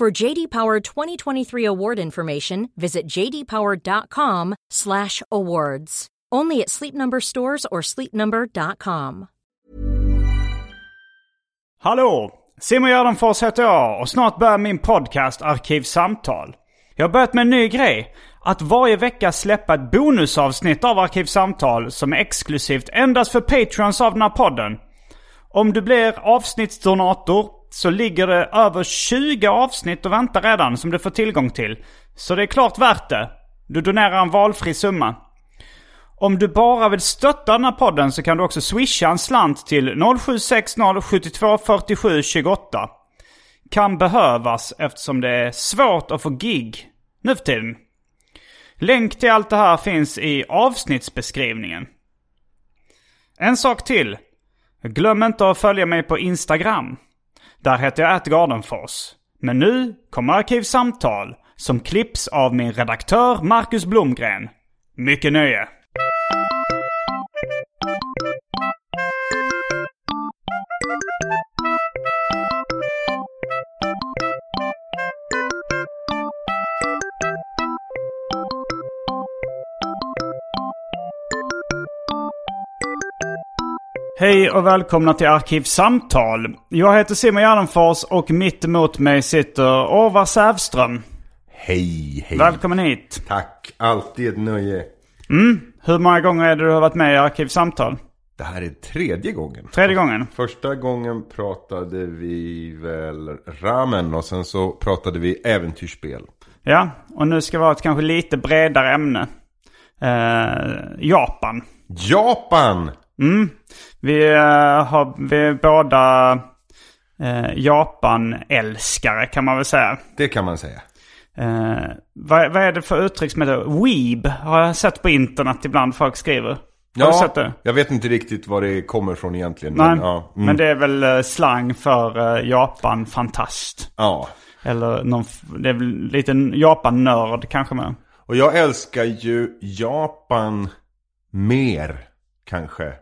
For JD Power 2023 award information, visit jdpower.com/awards. Only at Sleep Number stores or sleepnumber.com. Hallå! Simon Gärdenfors heter jag och snart börjar min podcast Arkivsamtal. Jag har börjat med en ny grej. Att varje vecka släppa ett bonusavsnitt av Arkivsamtal som är exklusivt endast för Patreons av den här podden. Om du blir avsnittsdonator så ligger det över 20 avsnitt och väntar redan som du får tillgång till. Så det är klart värt det. Du donerar en valfri summa. Om du bara vill stötta den här podden så kan du också swisha en slant till 0760-724728. Kan behövas eftersom det är svårt att få gig nu för tiden. Länk till allt det här finns i avsnittsbeskrivningen. En sak till. Glöm inte att följa mig på Instagram. Där heter jag Gardenfors. Men nu kommer Arkivsamtal som klipps av min redaktör Marcus Blomgren. Mycket nöje! Hej och välkomna till Arkivsamtal. Jag heter Simon Gärdenfors och mitt emot mig sitter Orvar Sävström. Hej, hej. Välkommen hit. Tack. Alltid ett nöje. Mm. Hur många gånger är det du har varit med i Arkivsamtal? Det här är tredje gången. Tredje gången. Första gången pratade vi väl ramen och sen så pratade vi äventyrsspel. Ja, och nu ska vi ha ett kanske lite bredare ämne. Eh, Japan. Japan! Mm. Vi, uh, har, vi är båda uh, Japan-älskare kan man väl säga. Det kan man säga. Uh, vad, vad är det för uttryck som heter Weeb? Har jag sett på internet ibland folk skriver. Har ja, du sett det? jag vet inte riktigt var det kommer från egentligen. Nej, men, ja, mm. men det är väl slang för Japan-fantast. Ja. Eller någon, det är väl lite Japan-nörd kanske med. Och jag älskar ju Japan mer kanske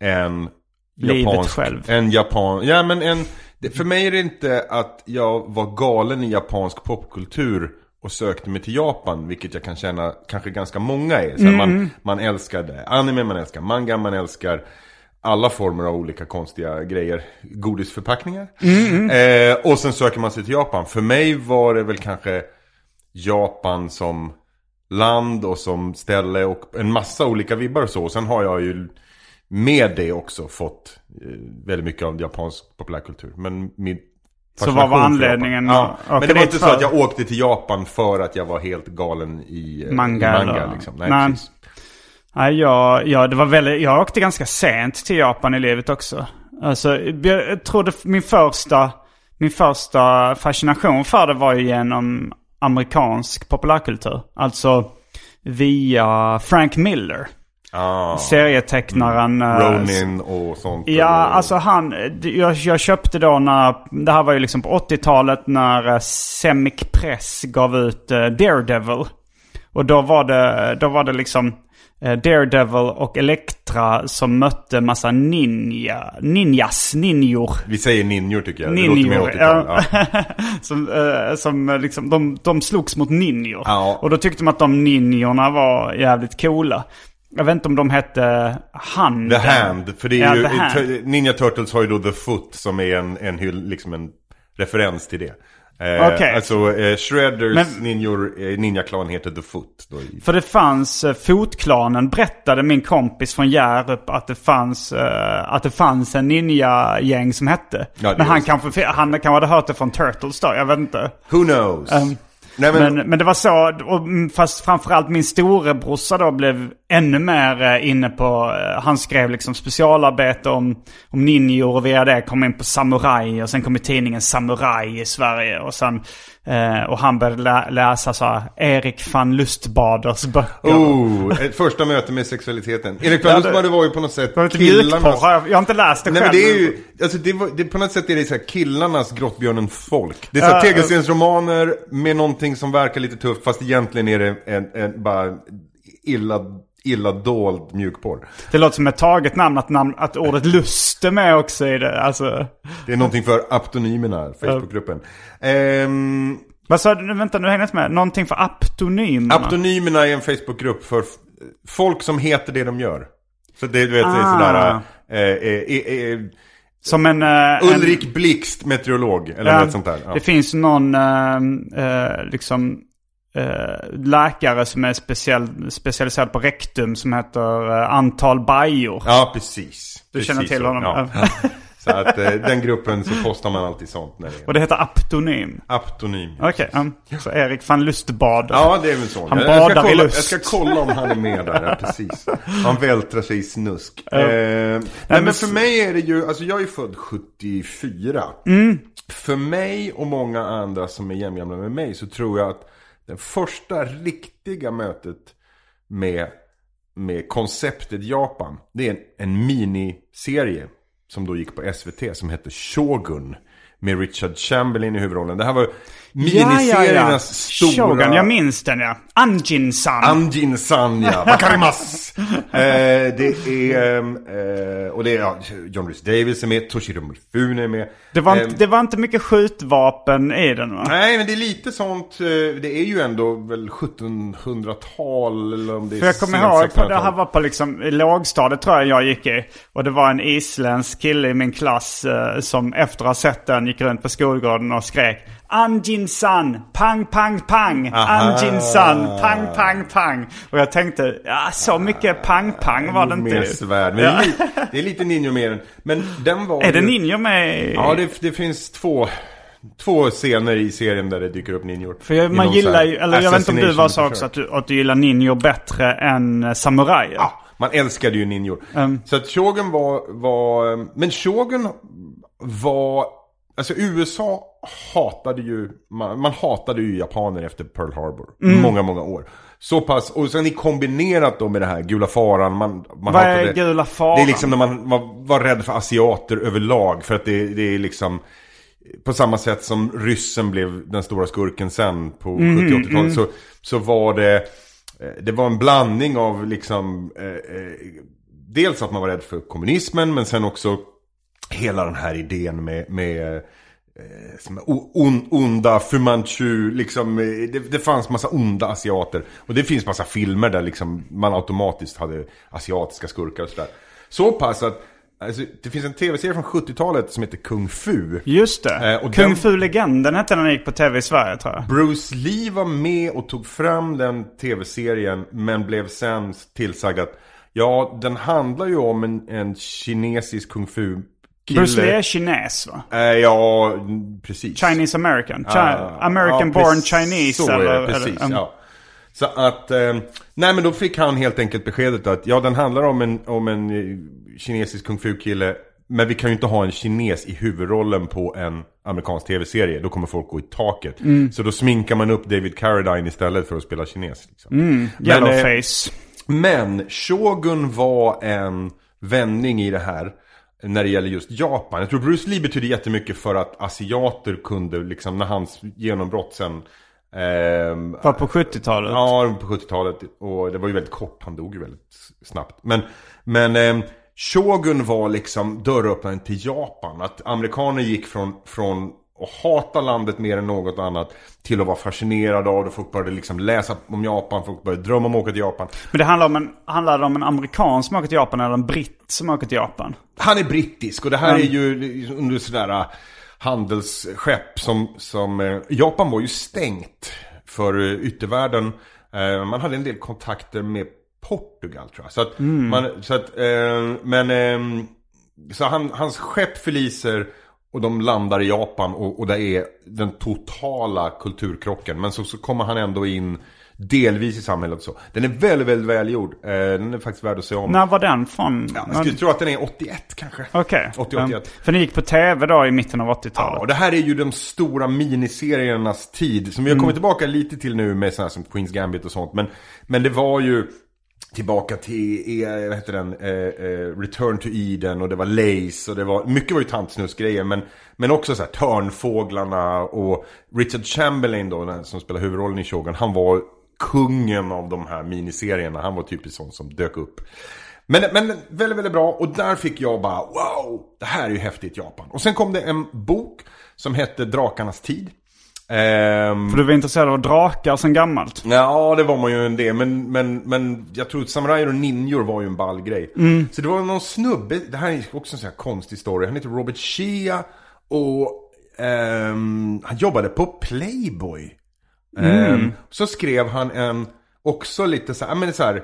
än Livet japansk, själv. En japan, ja men en, för mig är det inte att jag var galen i japansk popkultur och sökte mig till Japan, vilket jag kan känna kanske ganska många är. Så Mm. man, man älskar anime, man älskar manga, man älskar alla former av olika konstiga grejer. Godisförpackningar. Mm, Eh, och sen söker man sig till Japan. För mig var det väl kanske Japan som land och som ställe och en massa olika vibbar och så. Och sen har jag ju med det också fått eh, väldigt mycket av japansk populärkultur. Men min Så vad var anledningen Ja. Men det var inte så för? att jag åkte till Japan för att jag var helt galen i eh, Manga i manga liksom. Nej, Nej. precis. Nej, jag, jag, det var väldigt, jag åkte ganska sent till Japan i livet också. Alltså, jag trodde min första, min första fascination för det var ju genom amerikansk populärkultur. Alltså via Frank Miller. Ah, Serietecknaren. eh, Ronin och sånt. Ja, och, alltså han, jag, jag köpte då när, det här var ju liksom på 80-talet när eh, Semic Press gav ut eh, Daredevil. Och då var det, då var det liksom Daredevil och Elektra som mötte massa ninja, ninjas, ninjor. Vi säger ninjor tycker jag. Ninjor, 80-tal. ja. Som, som liksom, de, de slogs mot ninjor. Ja. Och då tyckte man att de ninjorna var jävligt coola. Jag vet inte om de hette Handen. The Hand. För det är Ja, ju, Hand. Ninja Turtles har ju då The Foot som är en, en, hyll, liksom en referens till det. Eh, Okej. Alltså eh, Shredders Men- ninjor, eh, ninjaklan heter The Foot. Då För det fanns, eh, Fotklanen berättade min kompis från Hjärup att det fanns, eh, att det fanns en ninja-gäng som hette. Ja, men han kanske, han kanske hade hört det från Turtles då, jag vet inte. Who knows? Um, Nej, men, Men, men det var så, och, fast framförallt min storebrorsa då blev ännu mer eh, inne på, eh, han skrev liksom specialarbete om, om ninjor och via det kom in på Samurai och sen kom i tidningen Samurai i Sverige och sen, eh, och han började lä- läsa så här, Erik van Lustbaders böcker. Oh, ett första möte med sexualiteten. Erik van Lustbader var ju på något sätt Det var mjukporr, har jag, jag har inte läst det Nej själv. men det är ju, alltså det var, det, på något sätt är det så här killarnas Grottbjörnen-folk. Det är så här Ja, tegelstensromaner med någonting som verkar lite tufft fast egentligen är det en, en bara illa, illa dold mjukporr. Det låter som ett taget namn att, namn, att ordet lust är med också i det. Alltså, Det är någonting för aptonymerna, Facebookgruppen. Ehm, vad sa du? Vänta, nu hänger jag inte med. Någonting för aptonymerna? aptonymerna är en Facebookgrupp för folk som heter det de gör. Så det, du vet, det är Ah. sådär... Eh, eh, eh, eh, Som en... eh, en Ulrik Blixt, meteorolog, eller Ja, något sånt där. Ja. Det finns någon eh, liksom eh, läkare som är speciell, specialiserad på rektum som heter eh, antal bajor. Ja, precis. Du Precis känner till honom? Ja. Så att eh, den gruppen så postar man alltid sånt när det Och är det heter aptonym. aptonym. Okej, um, så Erik van Lustbader. Ja, det är väl så. Han jag, jag, ska badar i kolla, lust. jag ska kolla om han är med där, ja, precis. Han vältrar sig i snusk. Eh, nej, men men för mig är det ju, alltså jag är född 74. Mm. För mig och många andra som är jämngamla med mig så tror jag att det första riktiga mötet med, med konceptet Japan, det är en, en miniserie som då gick på SVT som hette Shogun. Med Richard Chamberlain i huvudrollen. Det här var miniseriernas stora... Shogun, jag minns den ja. Anjin-san. Anjin San, ja. Wakarimas! eh, det är, eh, och det är, ja, John Rhys Davis är med, Toshiro Mifune är med. det, var Ehm, inte, det var inte mycket skjutvapen i den va? Nej, men det är lite sånt, eh, det är ju ändå väl 1700-tal eller om det är För jag kommer ihåg, på, 1600-tal. det här var på liksom, lågstadiet tror jag jag gick i. Och det var en isländsk kille i min klass eh, som efter att ha sett den gick runt på skolgården och skrek Anjin-san, pang, pang, pang! Aha. Anjin-san, pang, pang, pang! Och jag tänkte, ja så mycket pang, pang var det inte. Svärd, men det, är lite, det är lite ninja mer än. Men den var Är det ju- ninjor med? Ja, det, det finns två, två scener i serien där det dyker upp ninjor. För jag, man gillar ju, eller jag vet inte om du var så också, att du, att du gillar ninjor bättre än eh, samurajer. Ja, man älskade ju ninjor. Mm. Så att Shogun var, var, men Shogun var, alltså USA hatade ju, man, man hatade ju japaner efter Pearl Harbor. Mm. Många, många år. Så pass, och sen i kombinerat då med det här gula faran, man, man Vad är hatade, gula faran? Det är liksom när man var, var rädd för asiater överlag, för att det, det är liksom på samma sätt som ryssen blev den stora skurken sen på Mhm, 70 80-talet mm. så, så var det eh, Det var en blandning av liksom eh, eh, Dels att man var rädd för kommunismen men sen också Hela den här idén med, med eh, on, onda Fu Manchu, liksom, eh, det, det fanns massa onda asiater. Och det finns massa filmer där liksom man automatiskt hade asiatiska skurkar och sådär. Så pass att Alltså, det finns en tv-serie från 70-talet som heter Kung Fu. Just det. Eh, Kung den- Fu-legenden hette den när gick på tv i Sverige tror jag. Bruce Lee var med och tog fram den tv-serien men blev sen tillsagd att ja, den handlar ju om en, en kinesisk kung fu kille. Bruce Lee är kines va? Eh, ja, mm, precis. Chinese American. Chi- Ah, American ja, born. Chinese Så är eller? det, precis. eller, um, ja. Så att, eh, nej men då fick han helt enkelt beskedet att ja, den handlar om en, om en eh, kinesisk kung fu kille. Men vi kan ju inte ha en kines i huvudrollen på en amerikansk tv-serie. Då kommer folk gå i taket. Mm. Så då sminkar man upp David Carradine istället för att spela kines. Liksom. Men, eh, Yellowface. men Shogun var en vändning i det här. När det gäller just Japan. Jag tror Bruce Lee betyder jättemycket för att asiater kunde, liksom när hans genombrott sen ehm, Var på 70-talet. Ja, på 70-talet. Och det var ju väldigt kort, han dog ju väldigt snabbt. Men, men eh, Shogun var liksom dörröppnaren till Japan. Att amerikaner gick från, från att hata landet mer än något annat till att vara fascinerade av det. Folk började liksom läsa om Japan, folk började drömma om att åka till Japan. Men det handlar om en, handlar om en amerikan som åker till Japan eller en britt som åker till Japan? Han är brittisk och det här är ju under sådär... handelsskepp som, som eh, Japan var ju stängt för eh, yttervärlden. Man hade en del kontakter med Portugal tror jag. Så att man, så att, men, eh, så han, hans skepp förliser och de landar i Japan och, och det är den totala kulturkrocken. Men så, så kommer han ändå in delvis i samhället så. Den är väldigt, väldigt välgjord. Eh, den är faktiskt värd att se om. När var den från? Ja, jag skulle tro att den är 81 kanske. Okej. 80-81. Um, för den gick på tv då i mitten av Ja, 80-talet. och det här är ju de stora miniseriernas tid. Som vi har kommit tillbaka lite till nu med sådana som Queens Gambit och sånt. Men, men det var ju tillbaka till, vad heter den, eh, eh, Return to Eden och det var Lace och det var, mycket var ju tantsnusgrejer men, men också så här Törnfåglarna och Richard Chamberlain då, den som spelar huvudrollen i Shogun, han var kungen av de här miniserierna. Han var typiskt sån som dök upp. Men, men väldigt, väldigt bra. Och där fick jag bara wow, det här är ju häftigt Japan. Och sen kom det en bok som hette Drakarnas tid. Ehm, För du var intresserad av drakar sen gammalt. Ja, det var man ju en del. Men, men, men jag tror att samurajer och ninjor var ju en ball grej. Så det var någon snubbe, det här är också en sån här konstig story. Han heter Robert Shea och ehm, han jobbade på Playboy. Ehm, så skrev han en, också lite så här, men så här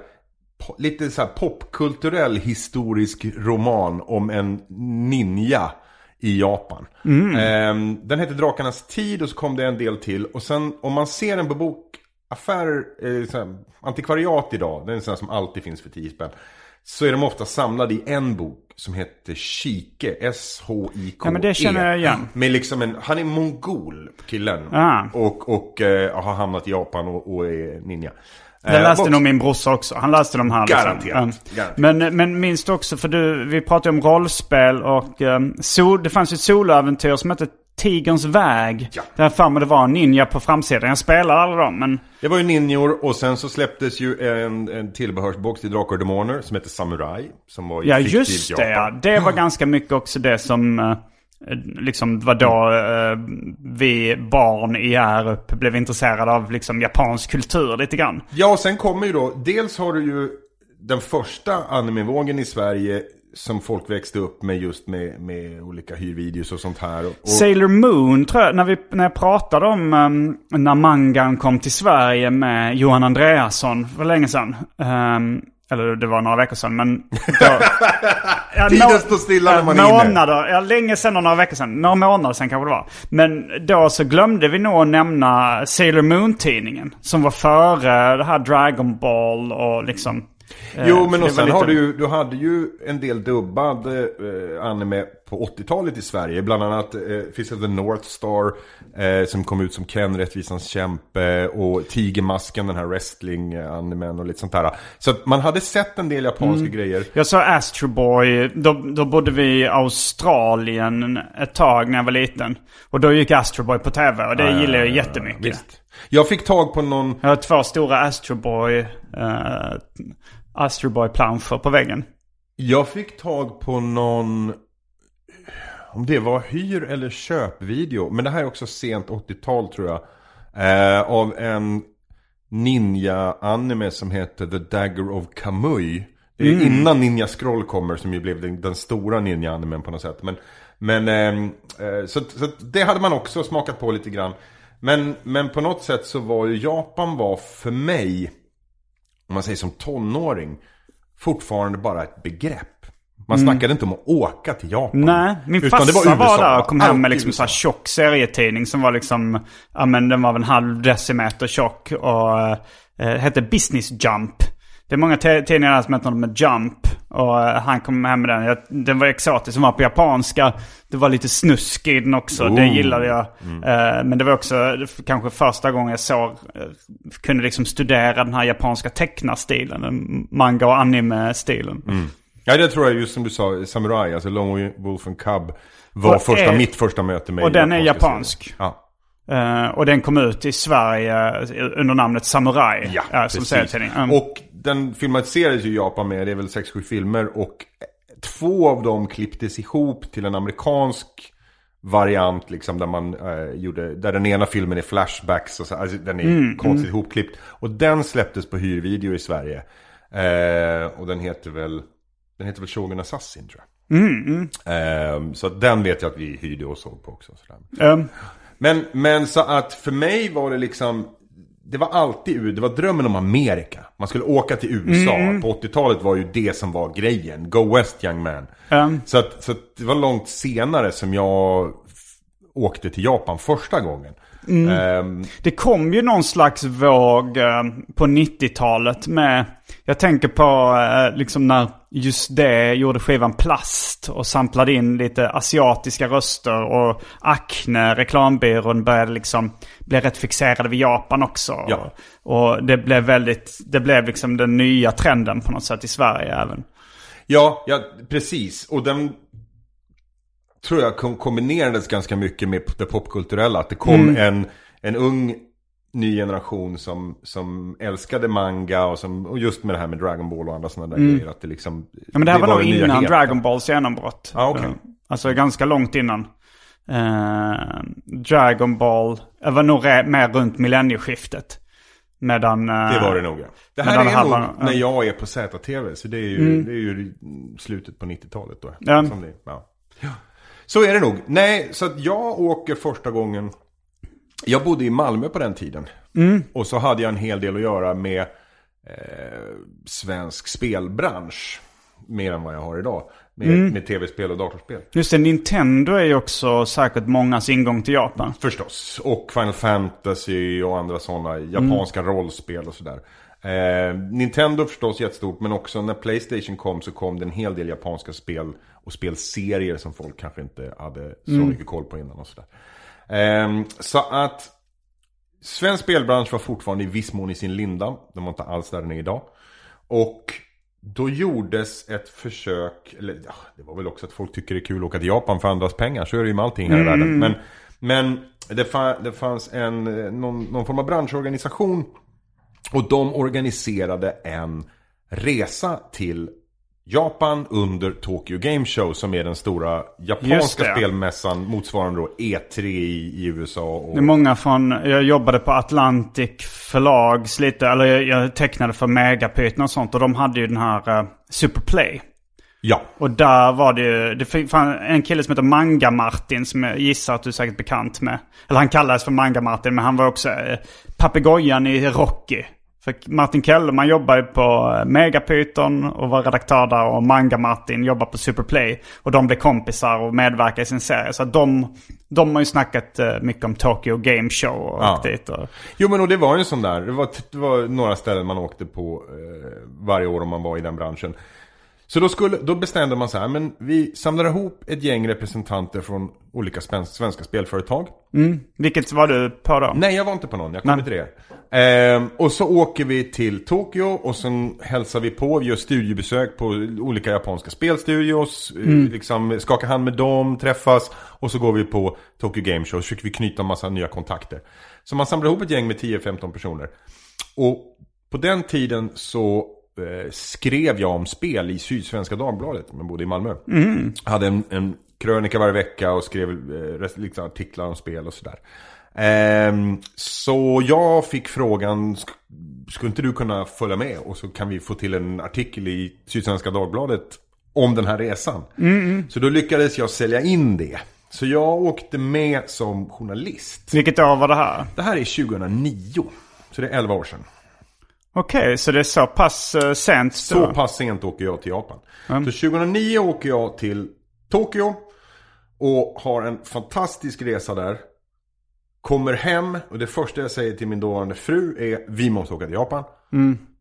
lite så popkulturell historisk roman om en ninja i Japan. Ehm, den heter Drakarnas tid och så kom det en del till. Och sen om man ser den på bokaffärer, eh, antikvariat idag, den är sån som alltid finns för 10 spänn. Så är de ofta samlade i en bok som heter Shike, S-H-I-K-E. Ja, men det känner jag igen. Med liksom en, han är mongol, killen. Ah. Och, och eh, har hamnat i Japan och, och är ninja. Den Eh, läste box- nog min brorsa också. Han läste de här. Garanterat, Ja. garanterat. Men, men du också, för du, vi pratade om rollspel och um, sol, det fanns ju ett soloäventyr som hette Tigerns väg. Ja. Där mig det var en ninja på framsidan. Jag spelade alla dem men... Det var ju ninjor och sen så släpptes ju en, en tillbehörsbox till Drakar och Demoner som heter Samurai. Som var i Ja just det ja. Japan. Det var ganska mycket också det som... Liksom var då eh, vi barn i Hjärup blev intresserade av liksom japansk kultur lite grann. Ja, och sen kommer ju då, dels har du ju den första animevågen i Sverige som folk växte upp med just med, med olika hyrvideos och sånt här. Och, Sailor Moon tror jag, när, vi, när jag pratade om um, när mangan kom till Sverige med Johan Andreasson för länge sedan. Ehm, eller det var några veckor sedan men... Då, ja, Tiden nå- står stilla när man är inne. Månader, ja länge sedan och några veckor sedan. Några månader sedan kanske det var. Men då så glömde vi nog nämna Sailor Moon-tidningen. Som var före det här Dragon Ball och liksom... eh, Jo, men och sen lite- har du ju, du hade ju en del dubbad eh, anime på 80-talet i Sverige. Bland annat eh, Fist of the North Star eh, som kom ut som Ken, Rättvisans kämpe och Tigermasken, den här wrestling-animen och lite sånt där. Så att man hade sett en del japanska grejer. Jag sa Astro Boy, då, då bodde vi i Australien ett tag när jag var liten. Och då gick Astro Boy på tv och det gillar jag jättemycket. Visst. Jag fick tag på någon Jag har två stora Astro Boy, eh, Astro Boy planscher på väggen. Jag fick tag på någon Om det var hyr eller köpvideo Men det här är också sent 80-tal tror jag eh, Av en Ninja-anime som heter The Dagger of Kamui. Det är innan Ninja Scroll kommer som ju blev den, den stora Ninja-animen på något sätt. Men, men ehm, eh, så, så det hade man också smakat på lite grann. Men, men på något sätt så var ju Japan var för mig om man säger som tonåring, fortfarande bara ett begrepp. Man snackade inte om att åka till Japan. Nej, min farsa var, USA. där och kom hem med liksom USA. så tjock serietidning som var liksom, ja men den var väl en halv decimeter tjock och eh, hette Business Jump. Det är många tidningar som heter något med Jump. Och eh, han kom hem med den. Jag, den var exotisk, den var på japanska. Det var lite snusk i den också, det Oh. gillade jag. Eh, men det var också kanske första gången jag såg, eh, kunde liksom studera den här japanska tecknarstilen. Manga och anime-stilen. Ja, det tror jag just som du sa, Samurai, alltså Lone Wolf and Cub. Var Och första, är- mitt första möte med och den är japansk. Eh, och den kom ut i Sverige eh, under namnet Samurai. Ja, som serietidning. Mm. Och den filmatiserades ju i Japan med, det är väl 6-7 filmer. Och två av dem klipptes ihop till en amerikansk variant liksom där man eh, gjorde, där den ena filmen är flashbacks och så, alltså den är Mm, konstigt ihopklippt. Och den släpptes på hyrvideo i Sverige. Eh, och den heter väl, den heter väl Shogun Assassin tror jag. Ehm, så att den vet jag att vi hyrde och såg på också. Sådär. Ehm, Men, men så att för mig var det liksom Det var alltid det var drömmen om Amerika. Man skulle åka till USA På 80-talet var ju det som var grejen. Go West young man. Ehm, så, att, så att det var långt senare som jag åkte till Japan första gången Ehm, Det kom ju någon slags våg eh, på 90-talet med... Jag tänker på eh, liksom när just det gjorde skivan Plast och samplade in lite asiatiska röster och Acne, reklambyrån, började liksom bli rätt fixerade vid Japan också. Ja. Och det blev väldigt, det blev liksom den nya trenden på något sätt i Sverige även. Ja, ja, precis. Och den tror jag kom- kombinerades ganska mycket med det popkulturella. Att det kom en, en ung ny generation som, som älskade manga och, som, och just med det här med Dragon Ball och andra sådana där grejer. Att det liksom, Ja, men det här var, nog den nya innan heten. Dragon Balls genombrott. Ah. Eh, Alltså ganska långt innan. Eh, Dragon Ball det var nog mer runt millennieskiftet. Medan... eh, Det var det nog ja. Det här är här nog var- när jag är på ZTV. Så det är ju, det är ju slutet på 90-talet då. Ja. Som det, ja. Så är det nog. Nej, så att jag åker första gången. Jag bodde i Malmö på den tiden. Och så hade jag en hel del att göra med eh, svensk spelbransch. Mer än vad jag har idag. Med, med tv-spel och datorspel. Just det, Nintendo är ju också säkert mångas ingång till Japan. Förstås. Och Final Fantasy och andra sådana japanska rollspel och sådär. Eh, Nintendo förstås jättestort, men också när Playstation kom så kom det en hel del japanska spel och spelserier som folk kanske inte hade så mycket koll på innan och sådär. Eh, så att svensk spelbransch var fortfarande i viss mån i sin linda. Den var inte alls där den är idag. Och då gjordes ett försök, eller ja, det var väl också att folk tycker det är kul att åka till Japan för andras pengar. Så är det ju med allting här i världen. Men, men det, fa- det fanns en, eh, någon, någon form av branschorganisation. Och de organiserade en resa till Japan under Tokyo Game Show som är den stora japanska spelmässan motsvarande då E3 i, USA. Och, Det är många från, jag jobbade på Atlantic förlags lite, eller jag, jag tecknade för Megapyton och sånt. Och de hade ju den här uh, Superplay. Ja, Och där var det ju, det fin- fann en kille som heter Manga Martin som jag gissar att du är säkert bekant med. Eller han kallades för Manga Martin men han var också eh, papegojan i Rocky. För Martin Kellerman jobbar ju på eh, Megapyton och var redaktör där och Manga Martin jobbar på Superplay. Och de blev kompisar och medverkar i sin serie. Så de, de har ju snackat eh, mycket om Tokyo Game Show och Ja. dit. Och, Jo men och det var ju en sån där, det var, det var några ställen man åkte på eh, varje år om man var i den branschen. Så då, skulle, då bestämde man så här, men vi samlar ihop ett gäng representanter från olika svenska spelföretag. vilket var du på då? Nej, jag var inte på någon, jag kommer till det. Ehm, och så åker vi till Tokyo och sen hälsar vi på, vi gör studiebesök på olika japanska spelstudios. eh, Liksom skakar hand med dem, träffas och så går vi på Tokyo Game Show och försöker vi knyta en massa nya kontakter. Så man samlar ihop ett gäng med 10-15 personer. Och på den tiden så eh, skrev jag om spel i Sydsvenska Dagbladet, men bodde i Malmö. Hade en, en krönika varje vecka och skrev eh, liksom artiklar om spel och sådär. Ehm, så jag fick frågan, sk- skulle inte du kunna följa med? Och så kan vi få till en artikel i Sydsvenska Dagbladet om den här resan. Så då lyckades jag sälja in det. Så jag åkte med som journalist. Vilket år var det här? Det här är 2009. Så det är 11 år sedan. Okej, så det är så pass uh, sent? Så pass sent åker jag till Japan. Så 2009 åker jag till Tokyo. Och har en fantastisk resa där. Kommer hem och det första jag säger till min dåvarande fru är vi måste åka till Japan.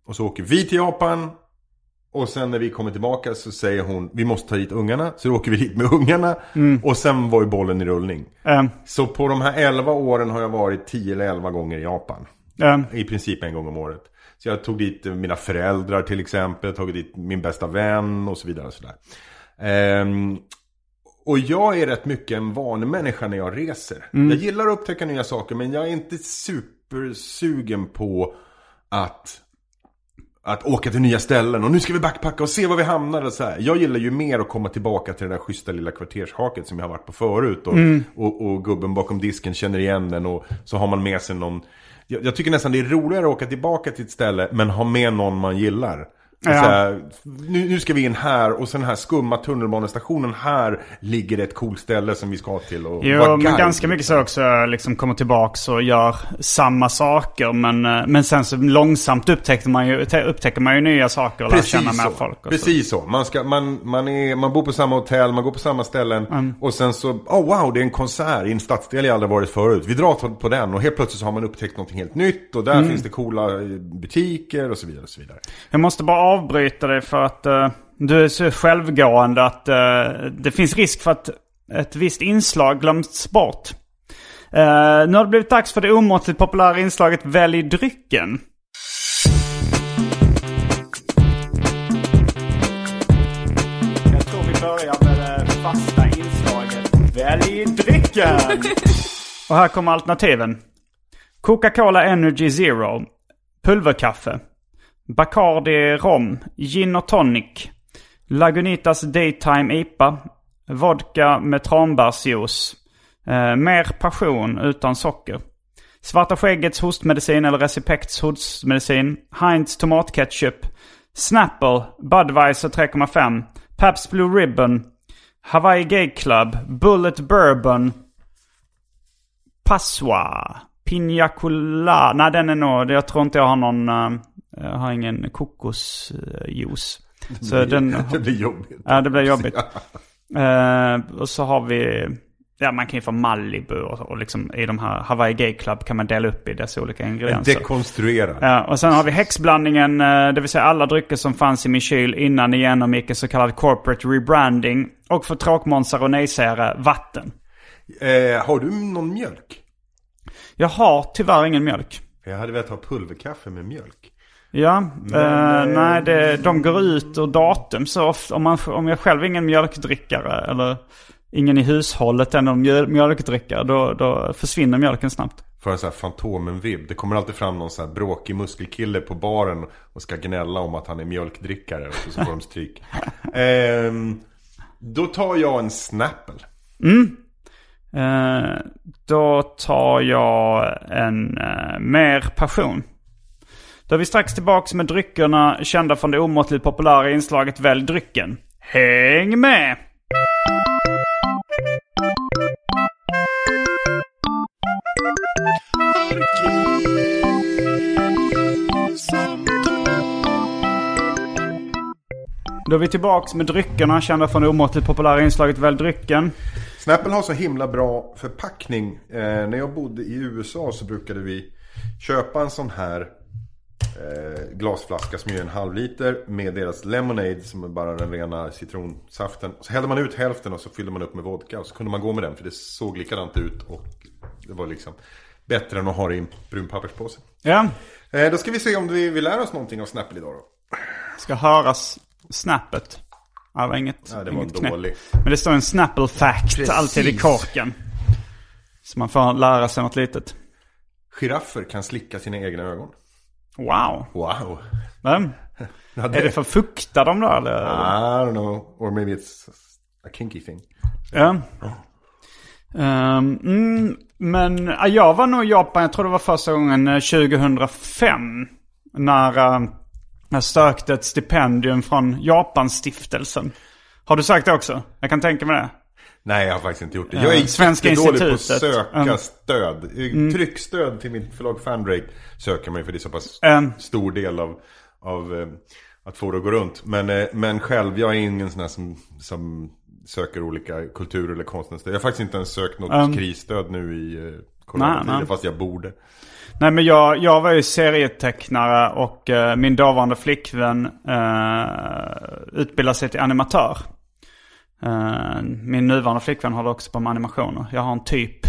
Och så åker vi till Japan. Och sen när vi kommer tillbaka så säger hon vi måste ta hit ungarna. Så då åker vi dit med ungarna. Och sen var ju bollen i rullning. Ehm, Så på de här 11 åren har jag varit 10 eller 11 gånger i Japan. I princip en gång om året. Så jag tog dit mina föräldrar till exempel, tagit dit min bästa vän och så vidare. Och, sådär. Ehm, och jag är rätt mycket en vanemänniska när jag reser. Jag gillar att upptäcka nya saker men jag är inte supersugen på att att åka till nya ställen och nu ska vi backpacka och se var vi hamnar och så här. Jag gillar ju mer att komma tillbaka till det där schyssta lilla kvartershaket som jag har varit på förut. Och, och, och gubben bakom disken känner igen den och så har man med sig någon. Jag, jag tycker nästan det är roligare att åka tillbaka till ett ställe men ha med någon man gillar. Ja. Så här, nu, nu ska vi in här och sen här skumma tunnelbanestationen. Här ligger det ett coolt ställe som vi ska till. Och Jo, men guide. ganska mycket så också liksom kommer tillbaks och gör samma saker. Men, eh, men sen så långsamt upptäcker man ju, upptäcker man ju nya saker och lär känna Precis mer så. folk. Och så. Precis så. Man, ska, man, man, är, man bor på samma hotell, man går på samma ställen. Och sen så, oh wow, det är en konsert i en stadsdel jag aldrig varit förut. Vi drar på- den och helt plötsligt så har man upptäckt någonting helt nytt. Och där Mm. finns det coola eh, butiker och så vidare. Och så vidare. Jag måste bara avbryta dig för att eh, du är så självgående att eh, det finns risk för att ett visst inslag glöms bort. Eh, nu har det blivit dags för det omåttligt populära inslaget Välj drycken. Jag tror vi börjar med det fasta inslaget Välj drycken! Och här kommer alternativen. Coca-Cola Energy Zero. Pulverkaffe. Bacardi Rom. Gin och tonic. Lagunitas Daytime IPA. Vodka med tranbärsjuice. Eh, mer passion utan socker. Svarta skäggets hostmedicin eller Recipects hostmedicin. Heinz tomatketchup. Snapple. Budweiser 3,5. Pabst Blue Ribbon. Hawaii Gay Club. Bullet Bourbon. Passoa. Pina Colada. Nej, den är nog... Jag tror inte jag har någon... Uh, jag har ingen kokosjuice. Så den... Det blir jobbigt. Ja, det blir jobbigt. Eh, och så har vi... Ja, man kan ju få Malibu och, och liksom i de här Hawaii Gay Club kan man dela upp i dessa olika ingredienser. Dekonstruera. Ja, och sen har vi häxblandningen, eh, det vill säga alla drycker som fanns i min kyl innan det genomgick en så kallad corporate rebranding. Och för tråkmånsar och nejsägare, vatten. Eh, har du någon mjölk? Jag har tyvärr ingen mjölk. Jag hade velat ha pulverkaffe med mjölk. Ja, eh, nej det, de går ut ur datum så ofta. Om, man, om jag själv är ingen mjölkdrickare eller ingen i hushållet är någon mjöl, mjölkdrickare då, då försvinner mjölken snabbt. För en sån här Fantomen-vibb. Det kommer alltid fram någon sån här bråkig muskelkille på baren och ska gnälla om att han är mjölkdrickare. Och så får de stryk. Ehm, då tar jag en Snapple. Eh, då tar jag en eh, mer passion. Då är vi strax tillbaks med dryckerna kända från det omåttligt populära inslaget Välj drycken. Häng med! Då är vi tillbaks med dryckerna kända från det omåttligt populära inslaget Välj drycken. Snapple har så himla bra förpackning. Eh, när jag bodde i USA så brukade vi köpa en sån här eh, glasflaska som är en halv liter med deras lemonade som är bara den rena citronsaften. Så hällde man ut hälften och så fyllde man upp med vodka och så kunde man gå med den för det såg likadant ut och det var liksom bättre än att ha det i en brun papperspåse. Ja, Eh, då ska vi se om vi, vi lär oss någonting av Snapple idag då. ska höras snappet. Ja, det var inget, Ja, det var inget dålig. Men det står en Snapple fact Precis. alltid i korken. Så man får lära sig något litet. Giraffer kan slicka sina egna ögon. Wow. Wow. Men, är det för att fukta dem då eller? I don't know. Or maybe it's a kinky thing. Ja. Ehm, mm, men ja, jag var nog i Japan, jag tror det var första gången eh, 2005. När uh, jag sökte ett stipendium från Japanstiftelsen. Har du sökt det också? Jag kan tänka mig det. Nej, jag har faktiskt inte gjort det. Jag är Svenska jättedålig på att söka Mm. stöd. Tryckstöd till mitt förlag Fandrake söker man ju för det är så pass Mm. stor del av, av eh, att få det att gå runt. Men, eh, men själv, jag är ingen sån här som, som söker olika kultur eller konstnärsstöd. Jag har faktiskt inte ens sökt något krisstöd nu i eh, nej. fast jag borde. Nej men jag, jag var ju serietecknare och eh, min dåvarande flickvän uh, utbildade sig till animatör. Eh, min nuvarande flickvän håller också på med animationer. Jag har en typ.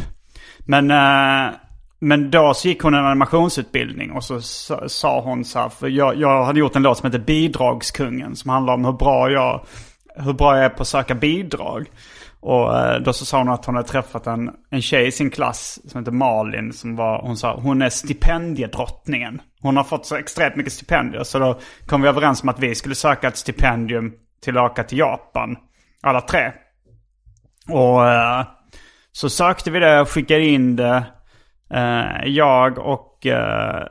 Men, eh, men då så gick hon en animationsutbildning och så sa, hon så här, för jag, jag hade gjort en låt som heter Bidragskungen som handlar om hur bra jag, hur bra jag är på att söka bidrag. Och eh, då så sa hon att hon hade träffat en, en tjej i sin klass som heter Malin. Som var, hon sa hon är stipendiedrottningen. Hon har fått så extremt mycket stipendier. Så då kom vi överens om att vi skulle söka ett stipendium till att åka till Japan. Alla tre. Och eh, så sökte vi det och skickade in det. Eh, jag och eh,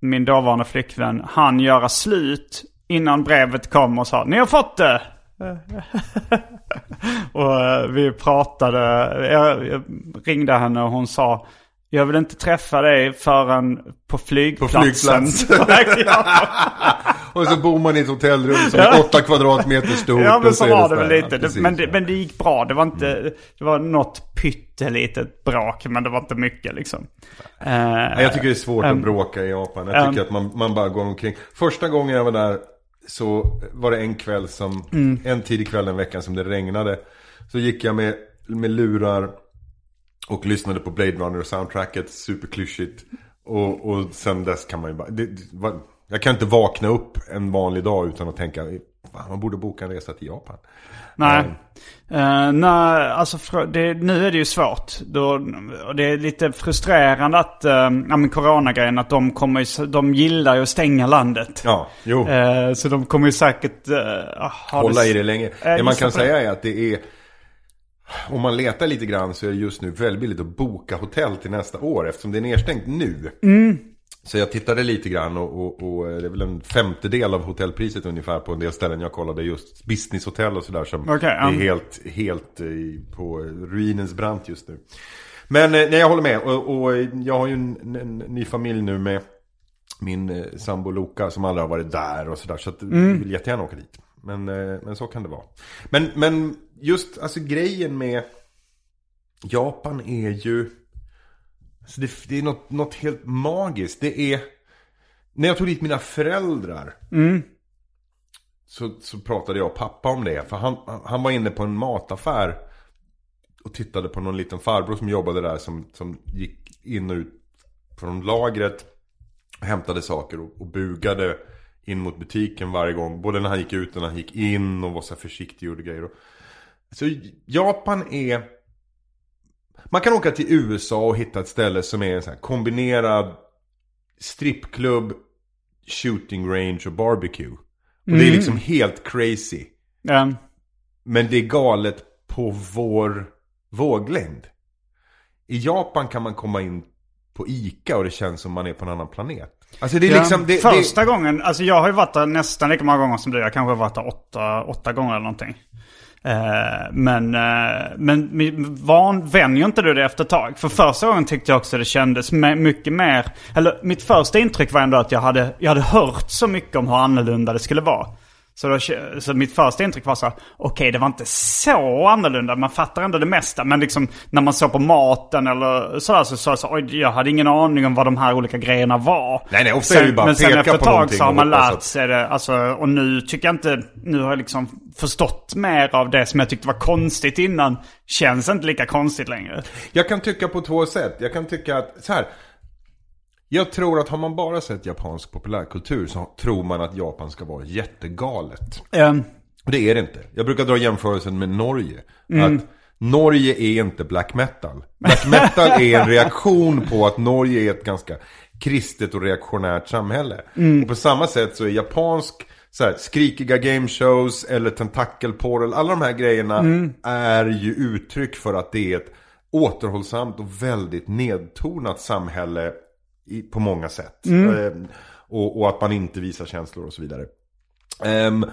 min dåvarande flickvän han göra slut innan brevet kom och sa ni har fått det. och eh, vi pratade, jag, jag ringde henne och hon sa jag vill inte träffa dig förrän på flygplatsen. På flygplatsen. och så bor man i ett hotellrum som är åtta kvadratmeter stort. Ja men så, så var det väl lite. Precis, men, det, ja. men det gick bra. Det var inte, det var något pyttelitet brak. Men det var inte mycket liksom. Nej, Jag tycker det är svårt Ehm, att bråka i Japan. Jag tycker ehm. att man, man bara går omkring. Första gången jag var där så var det en kväll som, Mm. en tidig kväll den veckan som det regnade. Så gick jag med, med lurar och lyssnade på Blade Runner soundtracket, superklyschigt. Och, och sen dess kan man ju bara, det, det, jag kan inte vakna upp en vanlig dag utan att tänka, "Fan, man borde boka en resa till Japan. Nej. Eh, nej, alltså det, nu är det ju svårt. Då, och det är lite frustrerande att, uh, ja men coronagrejen, att de kommer de gillar ju att stänga landet. Ja, jo. Eh, så de kommer ju säkert uh, hålla det, i det länge. Det man kan säga är att det är om man letar lite grann så är det just nu väldigt billigt att boka hotell till nästa år eftersom det är nedstängt nu. Mm. Så jag tittade lite grann och, och, och det är väl en femtedel av hotellpriset ungefär på en del ställen jag kollade. Just businesshotell och sådär som Okej, ja. är helt, helt eh, på ruinens brant just nu. Men eh, nej, jag håller med. Och, och jag har ju en, en ny familj nu med min eh, sambo Loka som aldrig har varit där och sådär. Så att Mm. vill jättegärna åka dit. Men, eh, men så kan det vara. Men, men just alltså grejen med Japan är ju... Alltså det, det är något, något helt magiskt. Det är... När jag tog dit mina föräldrar. Så, så pratade jag och pappa om det. För han, han var inne på en mataffär. Och tittade på någon liten farbror som jobbade där. Som, som gick in och ut från lagret. Hämtade saker och, och bugade in mot butiken varje gång. Både när han gick ut och när han gick in. Och var så här försiktig och gjorde grejer. Så Japan är... Man kan åka till USA och hitta ett ställe som är en sån här kombinerad strippklubb, shooting range och barbecue. Och det är liksom helt crazy. Ja. Men det är galet på vår våglängd. I Japan kan man komma in på ICA och det känns som man är på en annan planet. Alltså det är Ja, liksom... Det, första det, gången, alltså jag har ju varit där nästan lika många gånger som du. Jag kanske har varit där åtta, åtta gånger eller någonting. Eh, men, eh, men van, vänjer inte du det efter ett tag? För första gången tyckte jag också det kändes mycket mer... Eller mitt första intryck var ändå att jag hade, jag hade hört så mycket om hur annorlunda det skulle vara. Så, då, så mitt första intryck var så här, okej det var inte så annorlunda. Man fattar ändå det mesta. Men liksom när man såg på maten eller sådär så sa jag så oj jag hade ingen aning om vad de här olika grejerna var. Nej, nej, ofta är det bara Men sen efter ett tag så har och man lärt sig det. Alltså, och nu tycker jag inte, nu har jag liksom förstått mer av det som jag tyckte var konstigt innan. Känns inte lika konstigt längre. Jag kan tycka på två sätt. Jag kan tycka att, så här. Jag tror att har man bara sett japansk populärkultur så tror man att Japan ska vara jättegalet. Um, Och det är det inte. Jag brukar dra jämförelsen med Norge. Mm. Att Norge är inte black metal. Black metal är en reaktion på att Norge är ett ganska kristet och reaktionärt samhälle. Mm. Och på samma sätt så är japansk så här, skrikiga gameshows eller tentakelportal, alla de här grejerna Mm. är ju uttryck för att det är ett återhållsamt och väldigt nedtonat samhälle i, på många sätt. Mm. Eh, och, och att man inte visar känslor och så vidare. Ehm,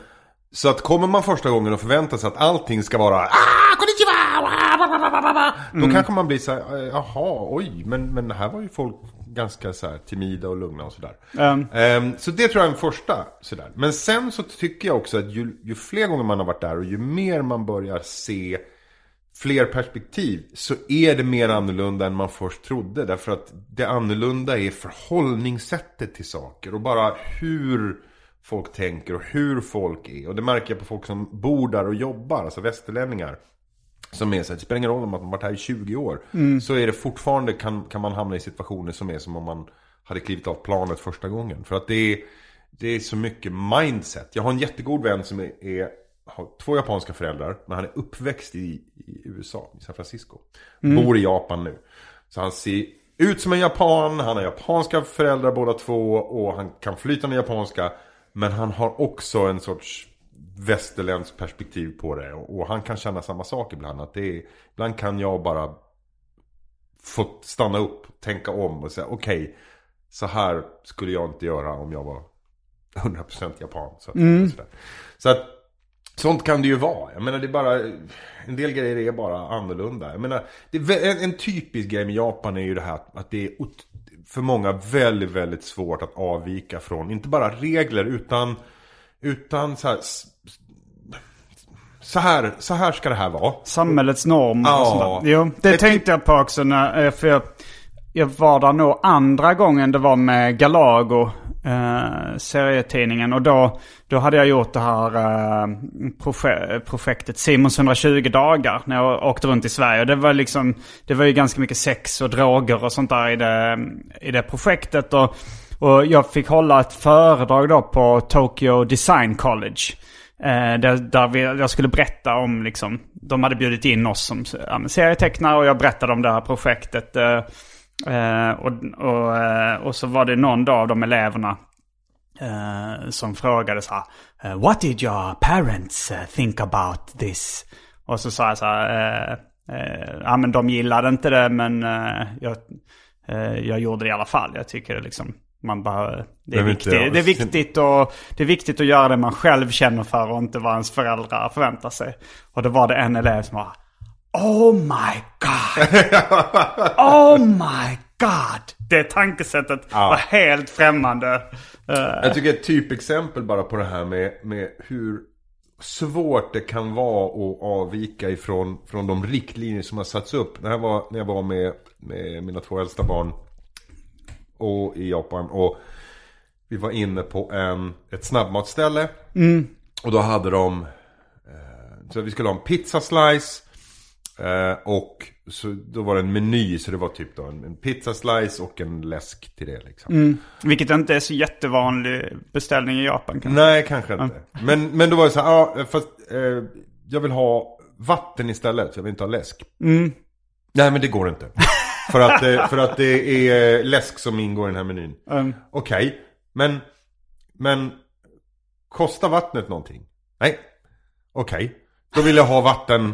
så att kommer man första gången och förväntar sig att allting ska vara ah, konnichiwa, wa", Då kanske man blir så här, eh, jaha, oj, men, men här var ju folk ganska så här timida och lugna och sådär. um, Ehm, så det tror jag är en första sådär. Men sen så tycker jag också att ju, ju fler gånger man har varit där och ju mer man börjar se fler perspektiv så är det mer annorlunda än man först trodde. Därför att det annorlunda är förhållningssättet till saker och bara hur folk tänker och hur folk är. Och det märker jag på folk som bor där och jobbar, alltså västerlänningar. Som är så att det spelar ingen roll om man har varit här i 20 år. Så är det fortfarande, kan, kan man hamna i situationer som är som om man hade klivit av planet första gången. För att det är, det är så mycket mindset. Jag har en jättegod vän som är, är har två japanska föräldrar. Men han är uppväxt i, i USA, i San Francisco. Bor i Japan nu. Så han ser ut som en japan, han har japanska föräldrar båda två. Och han kan flytande japanska. Men han har också en sorts västerländskt perspektiv på det. Och, han kan känna samma sak ibland. Att det är, ibland kan jag bara få stanna upp, tänka om och säga okej. så här skulle jag inte göra om jag var 100% japan. Så, att, sådär. så att Sånt kan det ju vara. Jag menar det är bara... En del grejer är bara annorlunda. Jag menar, är en, en typisk grej med Japan är ju det här att, det är för många väldigt, väldigt svårt att avvika från. Inte bara regler utan... Utan så här... Så här, så här ska det här vara. Samhällets normer Ja. och sånt där. Jo, det Ett- tänkte jag på också när, eh, för jag, jag var där nog andra gången det var med Galago, eh, serietidningen. Och då, då hade jag gjort det här eh, proje- projektet Simons 120 dagar när jag åkte runt i Sverige. Och det var liksom, det var ju ganska mycket sex och droger och sånt där i det, i det projektet. Och, och jag fick hålla ett föredrag då på Tokyo Design College. Eh, där där vi, jag skulle berätta om liksom, de hade bjudit in oss som ja, serietecknare och jag berättade om det här projektet. Eh, eh, och, och, eh, och så var det någon dag av de eleverna eh, som frågade så här. eh, What did your parents eh, think about this? Och så sa jag så här. Ja men de gillade inte det men jag, jag gjorde det i alla fall. Jag tycker liksom man bara, det, är viktigt, det, är viktigt och, det är viktigt att göra det man själv känner för och inte vad ens föräldrar förväntar sig. Och då var det en elev som var Oh my god! Oh my god! Det tankesättet Ja. var helt främmande. Jag tycker ett typexempel bara på det här med, med hur svårt det kan vara att avvika ifrån från de riktlinjer som har satts upp. Det här var när jag var med, med mina två äldsta barn och i Japan. Och vi var inne på en, ett snabbmatsställe. Och då hade de, eh, så vi skulle ha en pizza slice. Eh, och så då var det en meny, så det var typ då en, en pizza slice och en läsk till det liksom. vilket inte är så jättevanlig beställning i Japan kanske. Nej, kanske inte. Men, men då var det så här, ja, fast eh, jag vill ha vatten istället. Jag vill inte ha läsk. Nej, men det går inte. för, att, eh, för att det är läsk som ingår i den här menyn. Mm. Okej, men, men kostar vattnet någonting? Nej. Okej, då vill jag ha vatten.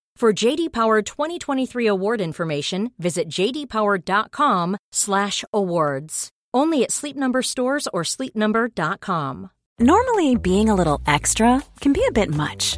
For JD Power 2023 award information, visit jdpower.com/awards. Only at Sleep Number stores or sleepnumber.com. Normally, being a little extra can be a bit much,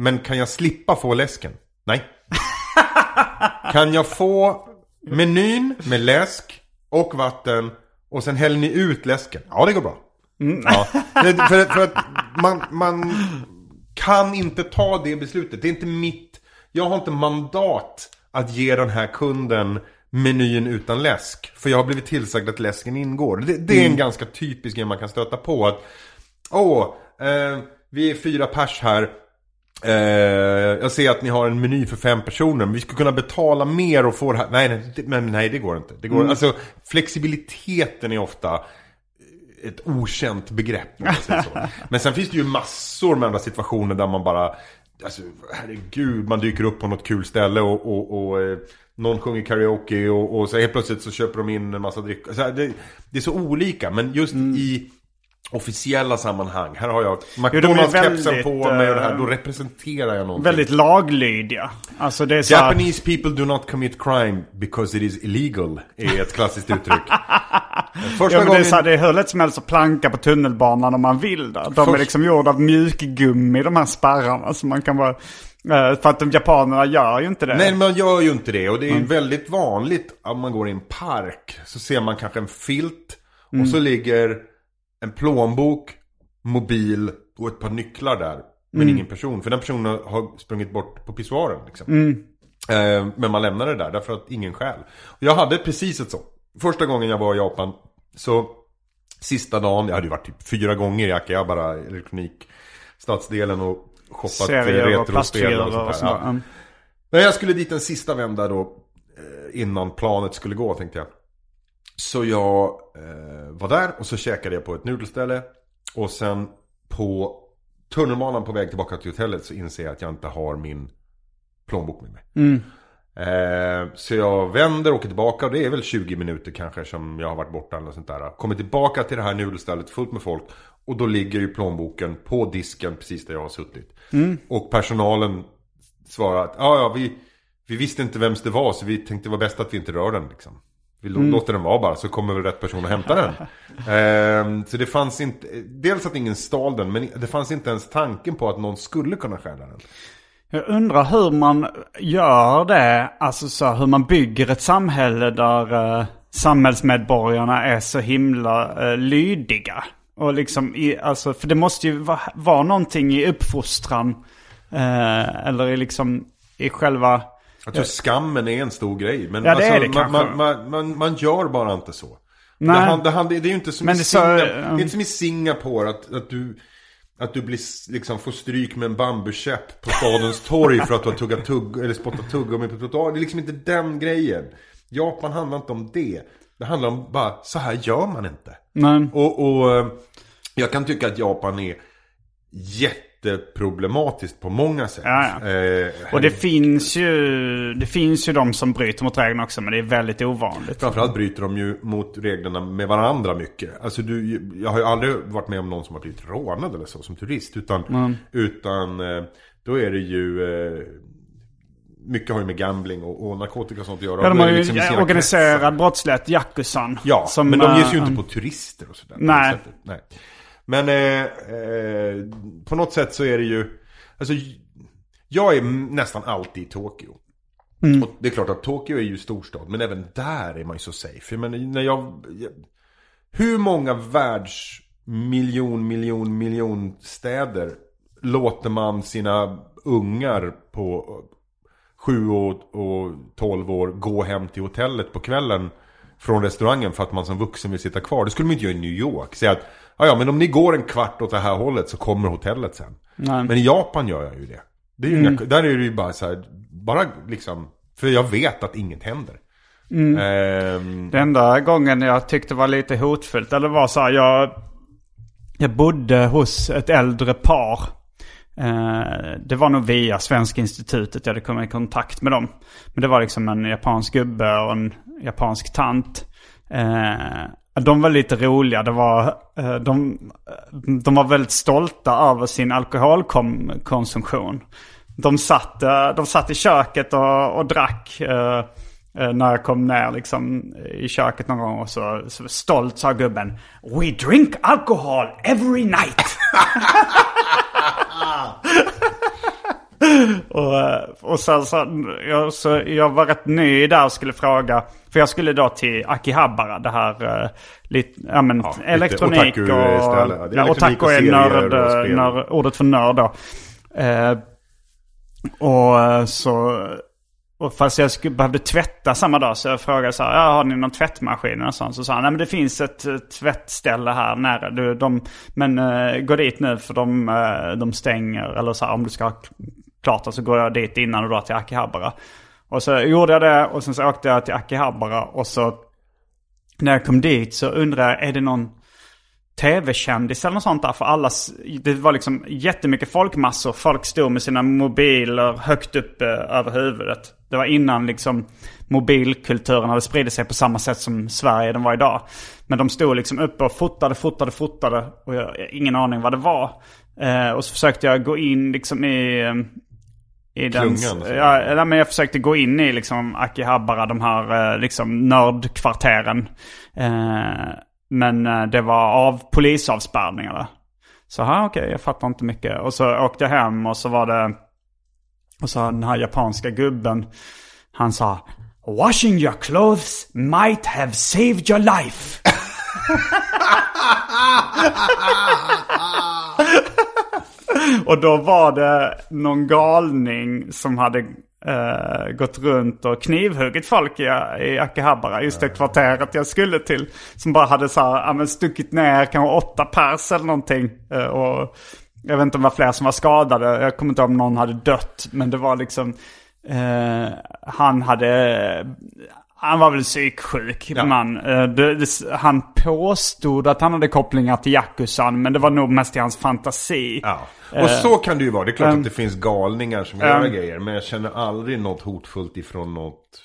Men kan jag slippa få läsken? Nej. kan jag få menyn med läsk och vatten och sen häller ni ut läsken? Ja, det går bra. Ja. För, för, att man, man kan inte ta det beslutet. Det är inte mitt... Jag har inte mandat att ge den här kunden menyn utan läsk. För jag har blivit tillsagd att läsken ingår. Det, det är en ganska typisk grej man kan stöta på. att Åh, eh, vi är fyra pers här. Eh, jag ser att ni har en meny för fem personer. Men vi skulle kunna betala mer och få det här. Nej, nej, men nej det går inte. Det går, Alltså, flexibiliteten är ofta ett okänt begrepp. Men sen finns det ju massor med andra situationer där man bara... Alltså, herregud, man dyker upp på något kul ställe och, och, och eh, någon sjunger karaoke och, och så helt plötsligt så köper de in en massa dryck. Det, det är så olika, men just i officiella sammanhang. Här har jag är McDonalds-kepsen på mig och det här. eh, Då representerar jag någonting. Väldigt laglydiga. Alltså det är så här, Japanese people do not commit crime because it is illegal. Är ett klassiskt uttryck. Första Ja, men det, gången... är så här, det är hur lätt som helst att planka på tunnelbanan om man vill där. De är Först- liksom gjorda av mjukgummi de här spärrarna. Så man kan bara... eh, För att de japanerna gör ju inte det. Nej, man gör ju inte det. Och det är ju väldigt vanligt om man går i en park. Så ser man kanske en filt. Och så ligger en plånbok, mobil och ett par nycklar där. Men ingen person. För den personen har sprungit bort på pissoaren. Liksom. Eh, men man lämnar det där därför att ingen. Och Jag hade precis ett sånt. Första gången jag var i Japan. Så sista dagen, jag hade ju varit typ fyra gånger i Akihabara, elektronikstadsdelen och shoppat Serier retrospel och sånt där. sånt Ja. Mm. När jag skulle dit en sista vända då eh, Innan planet skulle gå tänkte jag Så jag eh, var där och så käkade jag på ett nudelställe. Och sen på tunnelbanan på väg tillbaka till hotellet så inser jag att jag inte har min plånbok med mig. Eh, Så jag vänder och åker tillbaka och det är väl 20 minuter kanske som jag har varit borta eller sånt där. Kommer tillbaka till det här nudelstället fullt med folk Och då ligger ju plånboken på disken precis där jag har suttit. Och personalen svarade att ja, ja, vi, vi visste inte vems det var så vi tänkte det var bäst att vi inte rör den liksom. Vi lå- låter den vara bara så kommer väl rätt person att hämta den. Ehm, så det fanns inte, dels att ingen stal den men det fanns inte ens tanken på att någon skulle kunna stjäla den. Jag undrar hur man gör det, alltså så hur man bygger ett samhälle där eh, samhällsmedborgarna är så himla eh, lydiga. Och liksom, i, alltså, för det måste ju vara, vara någonting i uppfostran. Eh, eller i liksom, i själva... Jag tror skammen är en stor grej. Men Ja, det är alltså, det man, kanske. man, man, man, man gör bara inte så. Nej. Det, det, det är ju inte som, Men i, det så, Singapore, det är inte som i Singapore att, att du att du blir, liksom, får stryk med en bambukäpp på stadens torg för att du har tuggat tugg, eller spottat tuggummi på trottoaren. Det är liksom inte den grejen. Japan handlar inte om det. Det handlar om bara, så här gör man inte. Nej. Och, och eh, jag kan tycka att Japan är jätteproblematiskt på många sätt. Ja, ja. Eh, Och det finns ju, det finns ju de som bryter mot reglerna också, men det är väldigt ovanligt. Framförallt bryter de ju mot reglerna med varandra mycket. Alltså du, jag har ju aldrig varit med om någon som har blivit rånad eller så som turist. Utan, utan eh, då är det ju... eh, Mycket har ju med gambling och, och narkotika och sånt att göra. Ja, de har ju liksom organiserad brottslighet, Yakuzan. Ja, som, men de ges ju eh, inte på turister och sådär. Nej. Nej. Men eh, eh, på något sätt så är det ju... Alltså, jag är nästan alltid i Tokyo. Mm. Och det är klart att Tokyo är ju storstad, men även där är man ju så safe. Men när jag, jag hur många världs miljon, miljon, miljon städer låter man sina ungar på 7 och, och 12 år gå hem till hotellet på kvällen från restaurangen för att man som vuxen vill sitta kvar. Det skulle man inte göra i New York. Säga att ja, ja, men om ni går en kvart åt det här hållet så kommer hotellet sen. Nej. Men i Japan gör jag ju det. det är ju inga, där är det ju bara så här, bara liksom, för jag vet att inget händer. Ehm, Den enda gången jag tyckte var lite hotfullt, eller var så här, jag, jag bodde hos ett äldre par. Eh, det var nog via Svenska institutet jag hade kommit i kontakt med dem. Men det var liksom en japansk gubbe och en japansk tant. De var lite roliga. Det var, eh, de, de var väldigt stolta över sin alkoholkonsumtion. De satt, eh, de satt i köket och, och drack. Eh, eh, när jag kom ner liksom i köket någon gång och så, så stolt sa gubben We drink alcohol every night. och, och sen så, jag, så jag var rätt ny där och skulle fråga. För jag skulle då till Akihabara, det här uh, lite, ja men lite elektronik och... Ja, otaku är nörd, spel. nörd, ordet för nörd då. Eh, och eh, så... Och fast jag skulle, behövde tvätta samma dag så jag frågade så här, ja, har ni någon tvättmaskin och sånt? Så sa han, nej men det finns ett eh, tvättställe här nära. Du, de, men uh, gå dit nu för de, eh, de stänger. Eller så här, om du ska ha klart så går jag dit innan och drar till Akihabara. Och så gjorde jag det och sen så åkte jag till Akihabara och så när jag kom dit så undrade jag, är det någon tv-kändis eller något sånt där. För alla, det var liksom jättemycket folkmassor. Folk stod med sina mobiler högt upp eh, över huvudet. Det var innan liksom mobilkulturen hade spridit sig på samma sätt som Sverige den var idag. Men de stod liksom uppe och fotade, fotade, fotade. Och jag jag ingen aning vad det var. Eh, och så försökte jag gå in liksom i... Eh, i den, Klungan ja, men jag försökte gå in i liksom Akihabara, de här eh, liksom nördkvarteren. Eh, men eh, det var av polisavspärrningarna. Så här, okej, jag fattar inte mycket. Och så åkte jag hem och så var det... Och så den här japanska gubben, han sa Washing your clothes might have saved your life. Och då var det någon galning som hade eh, gått runt och knivhuggit folk i, i Akihabara. Just det kvarteret jag skulle till. Som bara hade så här, ja, men stuckit ner kanske åtta pers eller någonting. Eh, och jag vet inte om det var fler som var skadade. Jag kommer inte ihåg om någon hade dött. Men det var liksom, eh, han hade... Han var väl psyksjuk Ja. man. Eh, Det, det, han påstod att han hade kopplingar till Yakuzan. Men det var nog mest i hans fantasi. Ja. Och så kan det ju vara. Det är klart um, att det finns galningar som gör grejer. Men jag känner aldrig något hotfullt ifrån något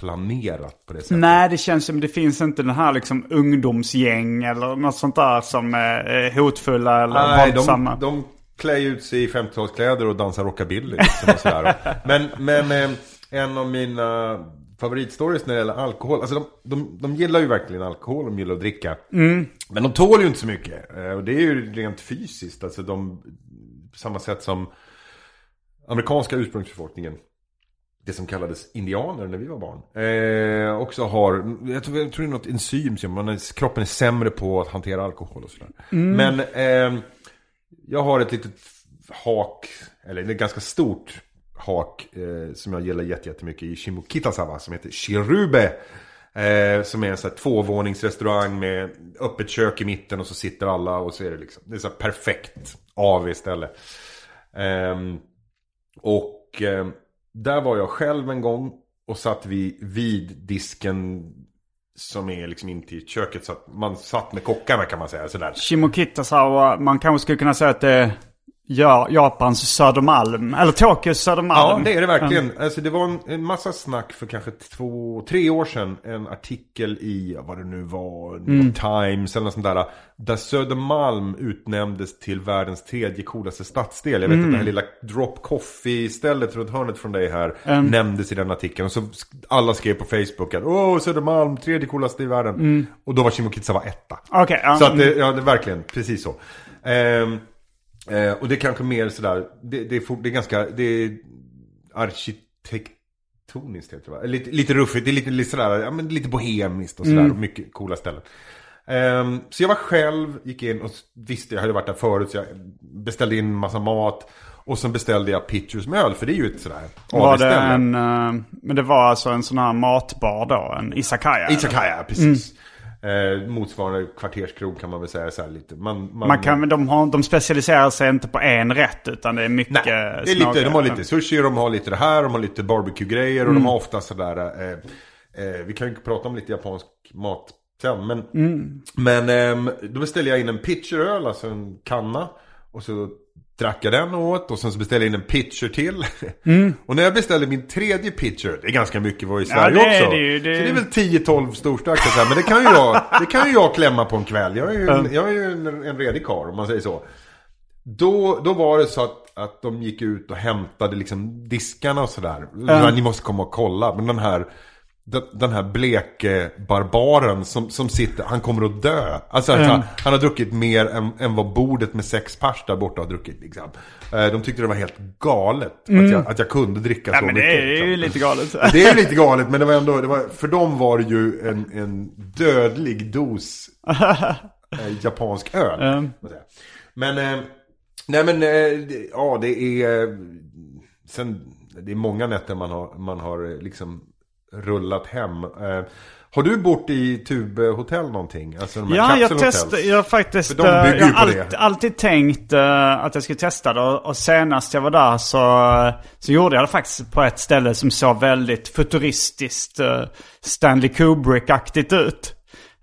planerat på det sättet. Nej, det känns som det finns inte den här liksom ungdomsgäng eller något sånt där som är hotfulla eller Nej, våldsamma. de, de klär ut sig i 50-talskläder och dansar rockabilly. Liksom och sådär. men men eh, en av mina favoritstories när det gäller alkohol. Alltså de, de, de gillar ju verkligen alkohol, de gillar att dricka. Men de tål ju inte så mycket. Eh, Och det är ju rent fysiskt. Alltså de, på samma sätt som amerikanska ursprungsbefolkningen. Det som kallades indianer när vi var barn. Eh, också har, jag tror, jag tror det är något enzym som man är, kroppen är sämre på att hantera alkohol och sådär. Men eh, jag har ett litet hak, eller ett ganska stort hak eh, som jag gillar jättemycket i Shimokitazawa som heter Shirube. Eh, som är en sån här tvåvåningsrestaurang med öppet kök i mitten och så sitter alla och så är det liksom, det är så perfekt AV istället. Eh, och eh, där var jag själv en gång och satt vid, vid disken som är liksom inte i köket. Så att man satt med kockarna kan man säga. Sådär. Shimokitazawa, man kanske skulle kunna säga att det ja, Japans Södermalm. Eller Tokyos Ja, Södermalm. det är det verkligen. Alltså det var en, en massa snack för kanske två, tre år sedan. En artikel i, ja, vad det nu var, York Times eller något sånt där. Där Södermalm utnämndes till världens tredje coolaste stadsdel. Jag vet att det här lilla Drop Coffee-stället runt hörnet från dig här nämndes i den artikeln. Och så alla skrev på Facebook att åh, Södermalm, tredje coolaste i världen. Och då var Shimokitzawa etta. Okej, ja, Så att det, mm. ja, det är verkligen precis så. Ehm, eh, och det är kanske mer sådär, det, det, är, fort- det är ganska, det är arkitektoniskt heter det va? Lite, lite ruffigt, det är lite, lite sådär, ja men lite bohemiskt och sådär. Mm. Och mycket coola ställen. Ehm, så jag var själv, gick in och visste, jag hade varit där förut så jag beställde in massa mat. Och sen beställde jag pitchers med öl, för det är ju ett sådär Var det en, eh, men det var alltså en sån här matbar då? En izakaya? eller? Izakaya, precis. Eh, motsvarande kvarterskrog kan man väl säga så här lite. Man, man, Man kan, de, har, de specialiserar sig inte på en rätt utan det är mycket Nej, det är lite, de har lite sushi, de har lite det här, de har lite barbecue-grejer och de har ofta sådär... Eh, eh, vi kan ju prata om lite japansk mat sen, men... Men ehm, då beställde jag in en pitcheröl, alltså en kanna. Och så drack jag den åt och sen så beställde jag in en pitcher till. och när jag beställde min tredje pitcher, det är ganska mycket var i Sverige det är också. det det- Så det är väl 10-12 storstarka så här, men det kan, ju jag, det kan ju jag klämma på en kväll. Jag är ju en, jag är ju en, en redig karl om man säger så. Då, då var det så att, att de gick ut och hämtade liksom diskarna och sådär. Mm. Ni måste komma och kolla. Men den här, den, här bleke barbaren som, som sitter, han kommer att dö. Alltså att han, han har druckit mer än, än vad bordet med sex pers där borta har druckit. Liksom. Eh, De tyckte det var helt galet att, jag, att jag kunde dricka Ja, så men det mycket. är ju liksom. lite galet. Det är ju lite galet, men det var ändå, det var, för dem var det ju en, en dödlig dos eh, japansk öl. Mm. Men, eh, nej men, eh, det- ja det är, eh, sen, det är många nätter man har, man har eh, liksom rullat hem. Eh, har du bott i tubhotell någonting? Alltså de Ja, jag testade, jag har faktiskt, eh, jag har på det. alltid, tänkt eh, att jag skulle testa det. Och, och senast jag var där så, så gjorde jag det faktiskt på ett ställe som såg väldigt futuristiskt uh, Stanley Kubrick-aktigt ut.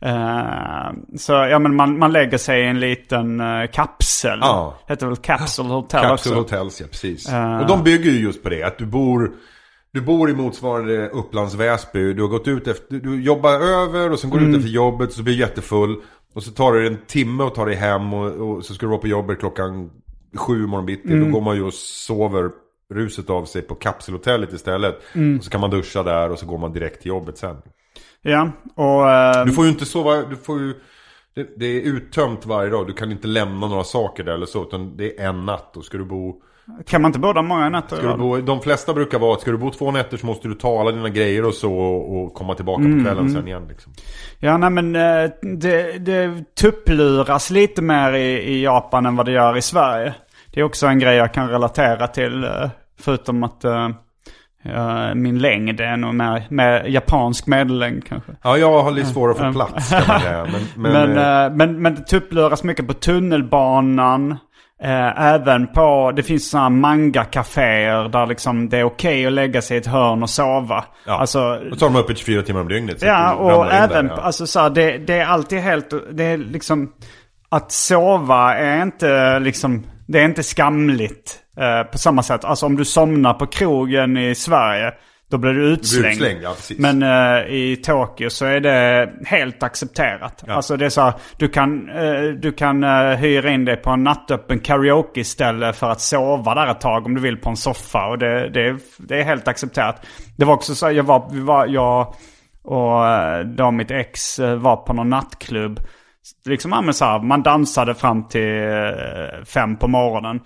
Eh, så ja men man, man lägger sig i en liten eh, kapsel. Ja. Heter väl Capsule Hotel Capsule också. Hotels, ja precis. Eh. Och de bygger ju just på det. Att du bor, du bor i motsvarande Upplands Väsby. Du har gått ut efter, du jobbar över och sen går du Mm. ut efter jobbet så blir du jättefull. Och så tar det en timme att ta dig hem och, och så ska du vara på jobbet klockan sju imorgon bitti. Mm. Då går man ju och sover ruset av sig på kapselhotellet istället. Mm. Och så kan man duscha där och så går man direkt till jobbet sen. Ja, och... eh, Du får ju inte sova, du får ju... Det, det är uttömt varje dag, du kan inte lämna några saker där eller så. Utan det är en natt och ska du bo... kan man inte bo där många nätter? Ska du bo, de flesta brukar vara att ska du bo två nätter så måste du ta alla dina grejer och så och, komma tillbaka Mm, på kvällen sen igen liksom. Ja, nej men eh, det, det tuppluras lite mer i, i Japan än vad det gör i Sverige. Det är också en grej jag kan relatera till. eh, Förutom att eh, min längd är nog mer, mer japansk medellängd kanske. Ja, jag har lite svårare att få plats kan man säga. Men, men, Men, eh, men, men det tuppluras mycket på tunnelbanan. Eh, även på, det finns sådana manga-caféer där liksom det är okej att lägga sig i ett hörn och sova. ja. Alltså, och har de öppet 24 timmar om dygnet. Ja, och även, där, ja. alltså så här, det, det är alltid helt, det är liksom, att sova är inte liksom, det är inte skamligt eh, på samma sätt. Alltså om du somnar på krogen i Sverige, då blir du utslängd. utslängd, ja. Men eh, i Tokyo så är det helt accepterat. Alltså det är så här, du kan, eh, du kan eh, hyra in dig på en nattöppen karaoke-ställe för att sova där ett tag om du vill på en soffa. Och det, det, är- det är helt accepterat. Det var också så, jag var, vi var, jag och eh, då mitt ex eh, var på någon nattklubb. Liksom, ja, men så här, man dansade fram till eh, fem på morgonen.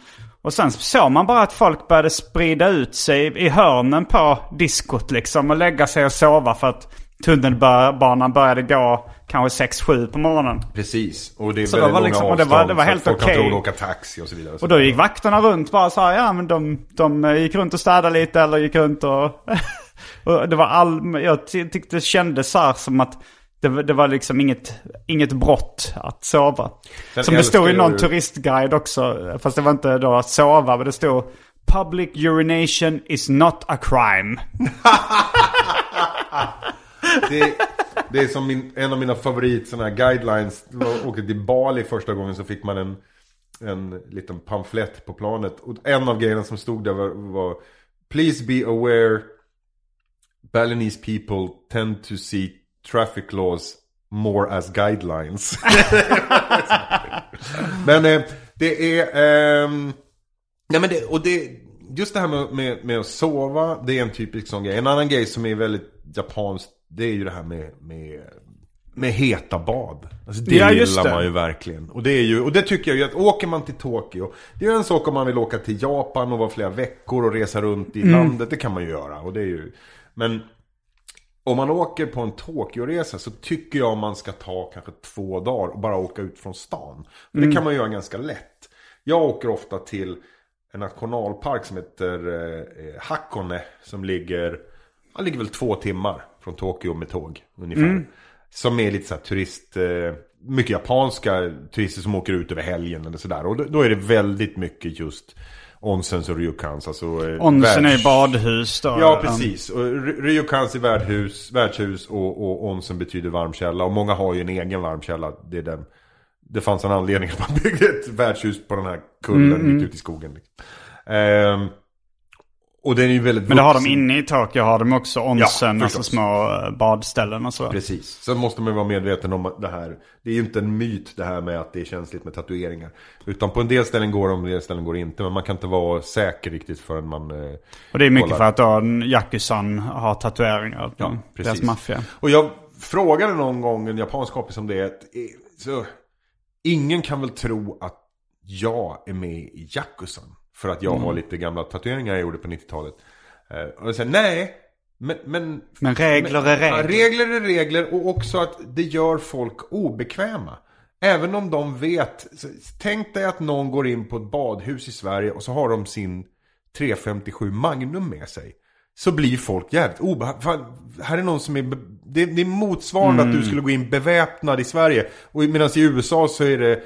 Och sen såg man bara att folk började sprida ut sig i hörnen på diskot liksom. Och lägga sig och sova för att tunnelbanan började gå kanske 6-7 på morgonen. Precis, och det är Så det väldigt var liksom- och det avstånd. var- det var så helt okej. inte åka taxi och så vidare. Och då gick vakterna runt bara så här, ja men de, de gick runt och städade lite eller gick runt och... och det var all... Jag ty- tyckte det kändes så här som att det, var- det var liksom inget, inget brott att sova. Sen som det stod i någon du- turistguide också. Fast det var inte då att sova, men det stod Public urination is not a crime. det, det är som min, en av mina favorit såna här guidelines. Jag åkte till Bali första gången så fick man en, en liten pamflett på planet. Och en av grejerna som stod där var, var Please be aware Balinese people tend to see traffic laws more as guidelines. men eh, det är... ehm, Nej men det, och det, just det här med, med, med att sova, det är en typisk sån grej. En annan grej som är väldigt japanskt, det är ju det här med, med, med heta bad. Alltså det Ja, gillar det. man ju verkligen. Och det, är ju, och det tycker jag ju att åker man till Tokyo, det är ju en sak om man vill åka till Japan och vara flera veckor och resa runt i landet, det kan man ju göra. Och det är ju, men om man åker på en Tokyo-resa så tycker jag man ska ta kanske två dagar och bara åka ut från stan. För Det kan man göra ganska lätt. Jag åker ofta till en nationalpark som heter eh, Hakone. Som ligger, ja, ligger väl två timmar från Tokyo med tåg ungefär. Som är lite så här turist, eh, mycket japanska turister som åker ut över helgen eller sådär. Och då, då är det väldigt mycket just onsens och ryukans. Alltså, eh, Onsen är världs- badhus då. Ja, precis. Och Ry- Ryukans är värdhus, värdshus och, och onsen betyder varmkälla. Och många har ju en egen varmkälla. Det, är den. det fanns en anledning att man byggde ett värdshus på den här kullen Mm, mitt ute i skogen. liksom. Ehm, och den är ju väldigt Men det har de inne i Tokyo har de också onsen, Ja, alltså små eh, badställen och så. Precis. Sen måste man vara medveten om det här. Det är ju inte en myt det här med att det är känsligt med tatueringar. Utan på en del ställen går de, på en del ställen går det inte. Men man kan inte vara säker riktigt förrän man... eh, Och det är mycket kollar. för att då Yakuzan har tatueringar. Ja, deras precis. maffia. Och jag frågade någon gång en japansk kompis om det. Att, eh, så, ingen kan väl tro att jag är med i Yakuzan. För att jag Mm. har lite gamla tatueringar jag gjorde på 90-talet. Eh, och jag säger nej. Men, men, Men regler är Ja, regler. regler är regler och också att det gör folk obekväma. Även om de vet. Tänk dig att någon går in på ett badhus i Sverige och så har de sin 357 Magnum med sig. Så blir folk jävligt obehagliga. Här är någon som är... Det, det är motsvarande att du skulle gå in beväpnad i Sverige. Och medan i USA så är det...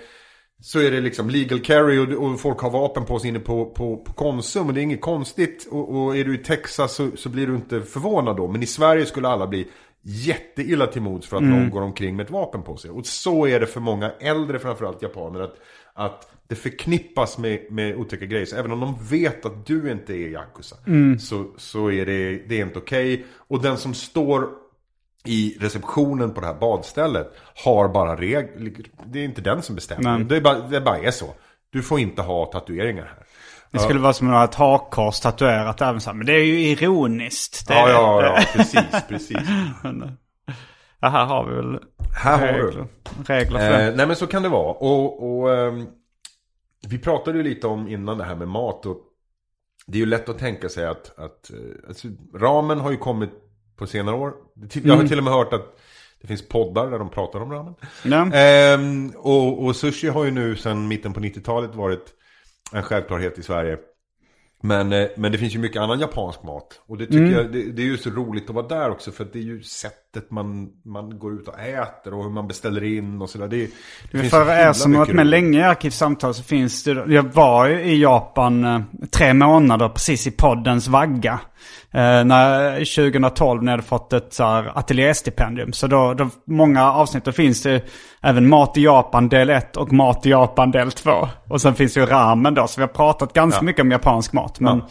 Så är det liksom legal carry och, och folk har vapen på sig inne på, på, på Konsum. Och det är inget konstigt. Och, och är du i Texas så, så blir du inte förvånad då. Men i Sverige skulle alla bli jätteilla till mods för att någon går omkring med ett vapen på sig. Och så är det för många äldre, framförallt japaner, att, att det förknippas med, med otäcka grejer. Så även om de vet att du inte är Yakuza, så, så är det, det är inte okej. Och den som står i receptionen på det här badstället har bara regler. Det är inte den som bestämmer. Det, är bara, det bara är så. Du får inte ha tatueringar här. Det skulle vara som att ha ett hakkors tatuerat även så här. Men det är ju ironiskt. Det Ja, ja, ja, precis, precis. Ja, här har vi väl Här har du. regler, regler för det. Eh, nej men så kan det vara. Och, och ehm, vi pratade ju lite om innan det här med mat. Och det är ju lätt att tänka sig att, att eh, alltså, ramen har ju kommit på senare år. Jag har till och med hört att det finns poddar där de pratar om ramen. Ehm, och, och sushi har ju nu sedan mitten på 90-talet varit en självklarhet i Sverige. Men, eh, men det finns ju mycket annan japansk mat. Och det tycker jag, det, det är ju så roligt att vara där också. För att det är ju sättet man, man går ut och äter och hur man beställer in och sådär. Det, det för er som har varit med länge i Arkivsamtal så finns det... Jag var ju i Japan eh, tre månader precis i poddens vagga. Eh, när, 2012 när jag hade fått ett så här, ateljéstipendium. Så då, då, många avsnitt, då finns det även Mat i Japan del 1 och Mat i Japan del 2. Och sen finns ju ramen då, så vi har pratat ganska Ja. mycket om japansk mat. Men, Ja.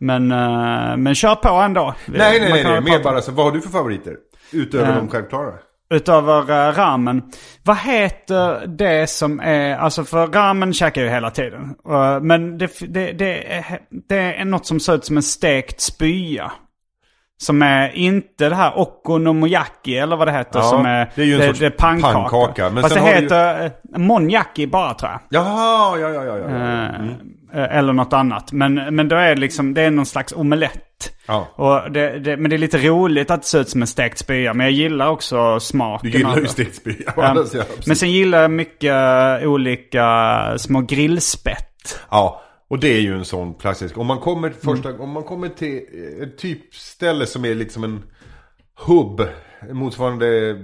men, eh, men kör på ändå. Nej, nej, nej, nej. Mer bara så, vad har du för favoriter? Utöver Eh, de självklara? Utöver uh, ramen. Vad heter det som är, alltså för ramen käkar jag ju hela tiden. Eh, men det, det, det, är, det är något som ser ut som en stekt spya. Som är inte det här okonomiyaki eller vad det heter. Ja, som är, det är ju en sorts det pannkaka. pannkaka, men Fast det du ju- heter uh, monjaki bara tror jag. Jaha, ja, ja, ja. ja. Eh, Mm. Eh, Eller något annat. Men, men då är det liksom, det är någon slags omelett. Ja. Och det, det, men det är lite roligt att det ser ut som en stekt spya. Men jag gillar också smaken Du gillar ju stekt spya. Ja. Men sen gillar jag mycket eh, olika små grillspett. ja, och det är ju en sån klassisk. Om man kommer, Mm. första, om man kommer till eh, ett typställe som är liksom en hubb, motsvarande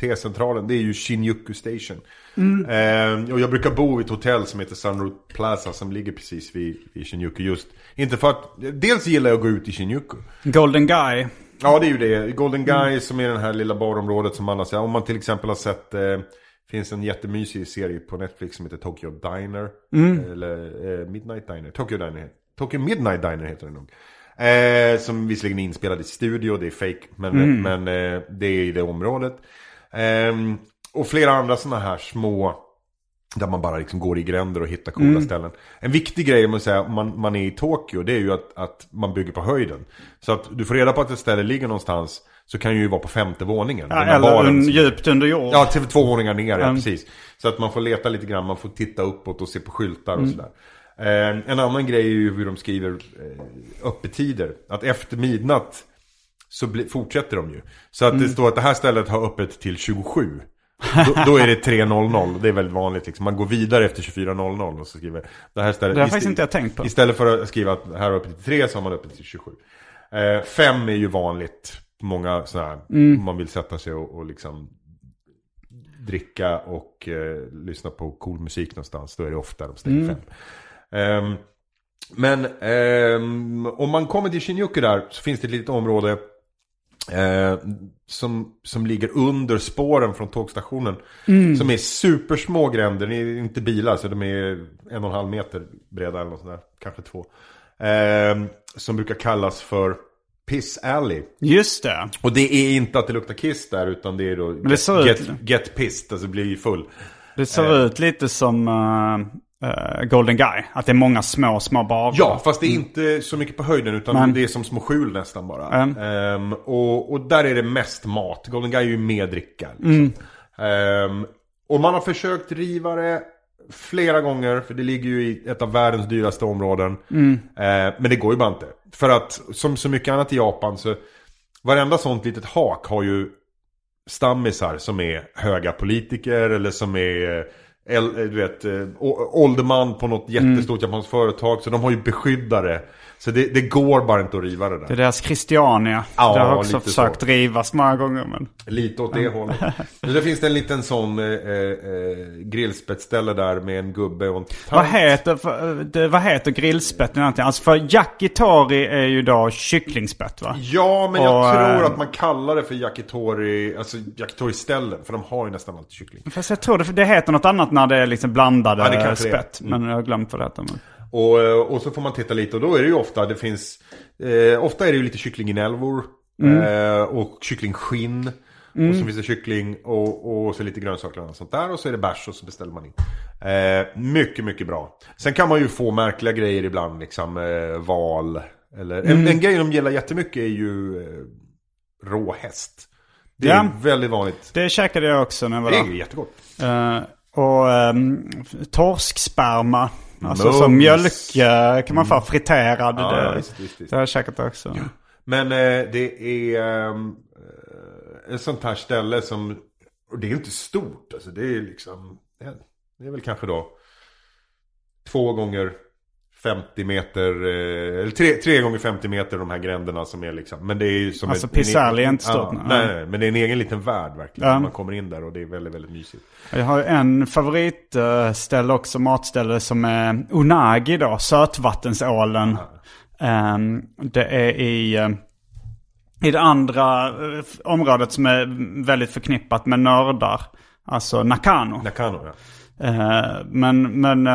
T-centralen, det är ju Shinjuku Station. Mm. Eh, och jag brukar bo i ett hotell som heter Sunroot Plaza som ligger precis vid, vid Shinjuku just. Inte för att, dels gillar jag att gå ut i Shinjuku. Golden Guy. Ja det är ju det. Golden Mm. Guy som är det här lilla barområdet som alla säger. Om man till exempel har sett eh, finns en jättemysig serie på Netflix som heter Tokyo Diner. Mm. Eller eh, Midnight Diner. Tokyo Diner. Tokyo Midnight Diner heter den nog. Eh, som visserligen är inspelad i studio, det är fake men, Mm. men eh, det är i det området. Ehm, och flera andra sådana här små där man bara liksom går i gränder och hittar coola ställen. En viktig grej om säga, om man, man är i Tokyo, det är ju att, att man bygger på höjden. Så att du får reda på att ett ställe ligger någonstans, så kan ju vara på femte våningen. Ja, eller baren un, djupt under jord. Ja, till två våningar ner, ja Mm. precis. Så att man får leta lite grann, man får titta uppåt och se på skyltar och sådär. Eh, en annan grej är ju hur de skriver eh, öppettider. Att efter midnatt så fortsätter de ju. Så att det står att det här stället har öppet till 27. Då, då är det 3.00, det är väldigt vanligt liksom. Man går vidare efter 24.00 och så skriver det här stället. Det har faktiskt inte jag tänkt på. Istället för att skriva att här har öppet till 3 så har man öppet till 27. Eh, fem är ju vanligt. Många sådana här, Mm. man vill sätta sig och, och liksom dricka och eh, lyssna på cool musik någonstans. Då är det ofta de stänger fem. Ehm, men ehm, om man kommer till Shinjuku där så finns det ett litet område eh, som, som ligger under spåren från tågstationen. Som är supersmå gränder, det är inte bilar så de är en och en halv meter breda eller något sånt där. Kanske två. Ehm, som brukar kallas för Piss Alley. Just det. Och det är inte att det luktar kiss där utan det är då get, ut- get, get pissed, alltså bli full. Det ser ut lite som eh, eh, Golden Guy. Att det är många små, små barer. Ja, fast det är inte så mycket på höjden utan Men- det är som små skjul nästan bara. Mm. Ehm, och, och där är det mest mat. Golden Guy är ju mer dricka. Liksom. Ehm, och man har försökt riva det flera gånger, för det ligger ju i ett av världens dyraste områden. Ehm, men det går ju bara inte. För att, som så mycket annat i Japan så, varenda sånt litet hak har ju stammisar som är höga politiker eller som är du vet, eh, ålderman på något jättestort japanskt företag. Så de har ju beskyddare. Så det, det går bara inte att riva det där. Det är deras Christiania. Ja, det har också försökt så. rivas många gånger. Men... Lite åt det hållet. Men det finns det en liten sån eh, eh, grillspetsställe där med en gubbe och en tant. Vad heter, för, det, vad heter egentligen? Alltså för yakitori är ju då kycklingspett va? Ja, men jag Och, tror eh, att man kallar det för yakitori, alltså yakitori-ställen. För de har ju nästan alltid kyckling. Fast jag tror det, det heter något annat när det är liksom blandade Ja, det spett. Men jag har glömt vad det heter. Men... Och, eh, och så får man titta lite och då är det ju ofta, det finns, eh, ofta är det ju lite kycklinginälvor. Eh, och kycklingskinn. Och så finns det kyckling och, och så lite grönsaker och sånt där. Och så är det bärs och så beställer man in. Eh, mycket, mycket bra. Sen kan man ju få märkliga grejer ibland, liksom eh, val. Eller, en, en grej de gillar jättemycket är ju eh, rå häst. Det är Ja. väldigt vanligt. Det käkade jag också när jag var Det där. är ju jättegott. Eh, och um, torsksperma. Alltså Mums. som mjölk kan man få friterad. Ja, det, ja, visst, visst, visst. det har jag käkat också. Men eh, det är ehm, eh, ett sånt här ställe som, och det är inte stort, alltså det är liksom, det är väl kanske då två gånger 50 meter, eh, eller tre, tre gånger 50 meter de här gränderna som är liksom, men det är ju som Alltså, Pisarli är inte stort, Ja, nej. nej, men det är en egen liten värld verkligen. Ja. Man kommer in där och det är väldigt, väldigt mysigt. Jag har en favoritställe också, matställe som är Unagi då, sötvattensålen. Ehm, det är i, eh, i det andra eh, området som är väldigt förknippat med nördar. Alltså Nakano. Nakano ja. Eh, men, men,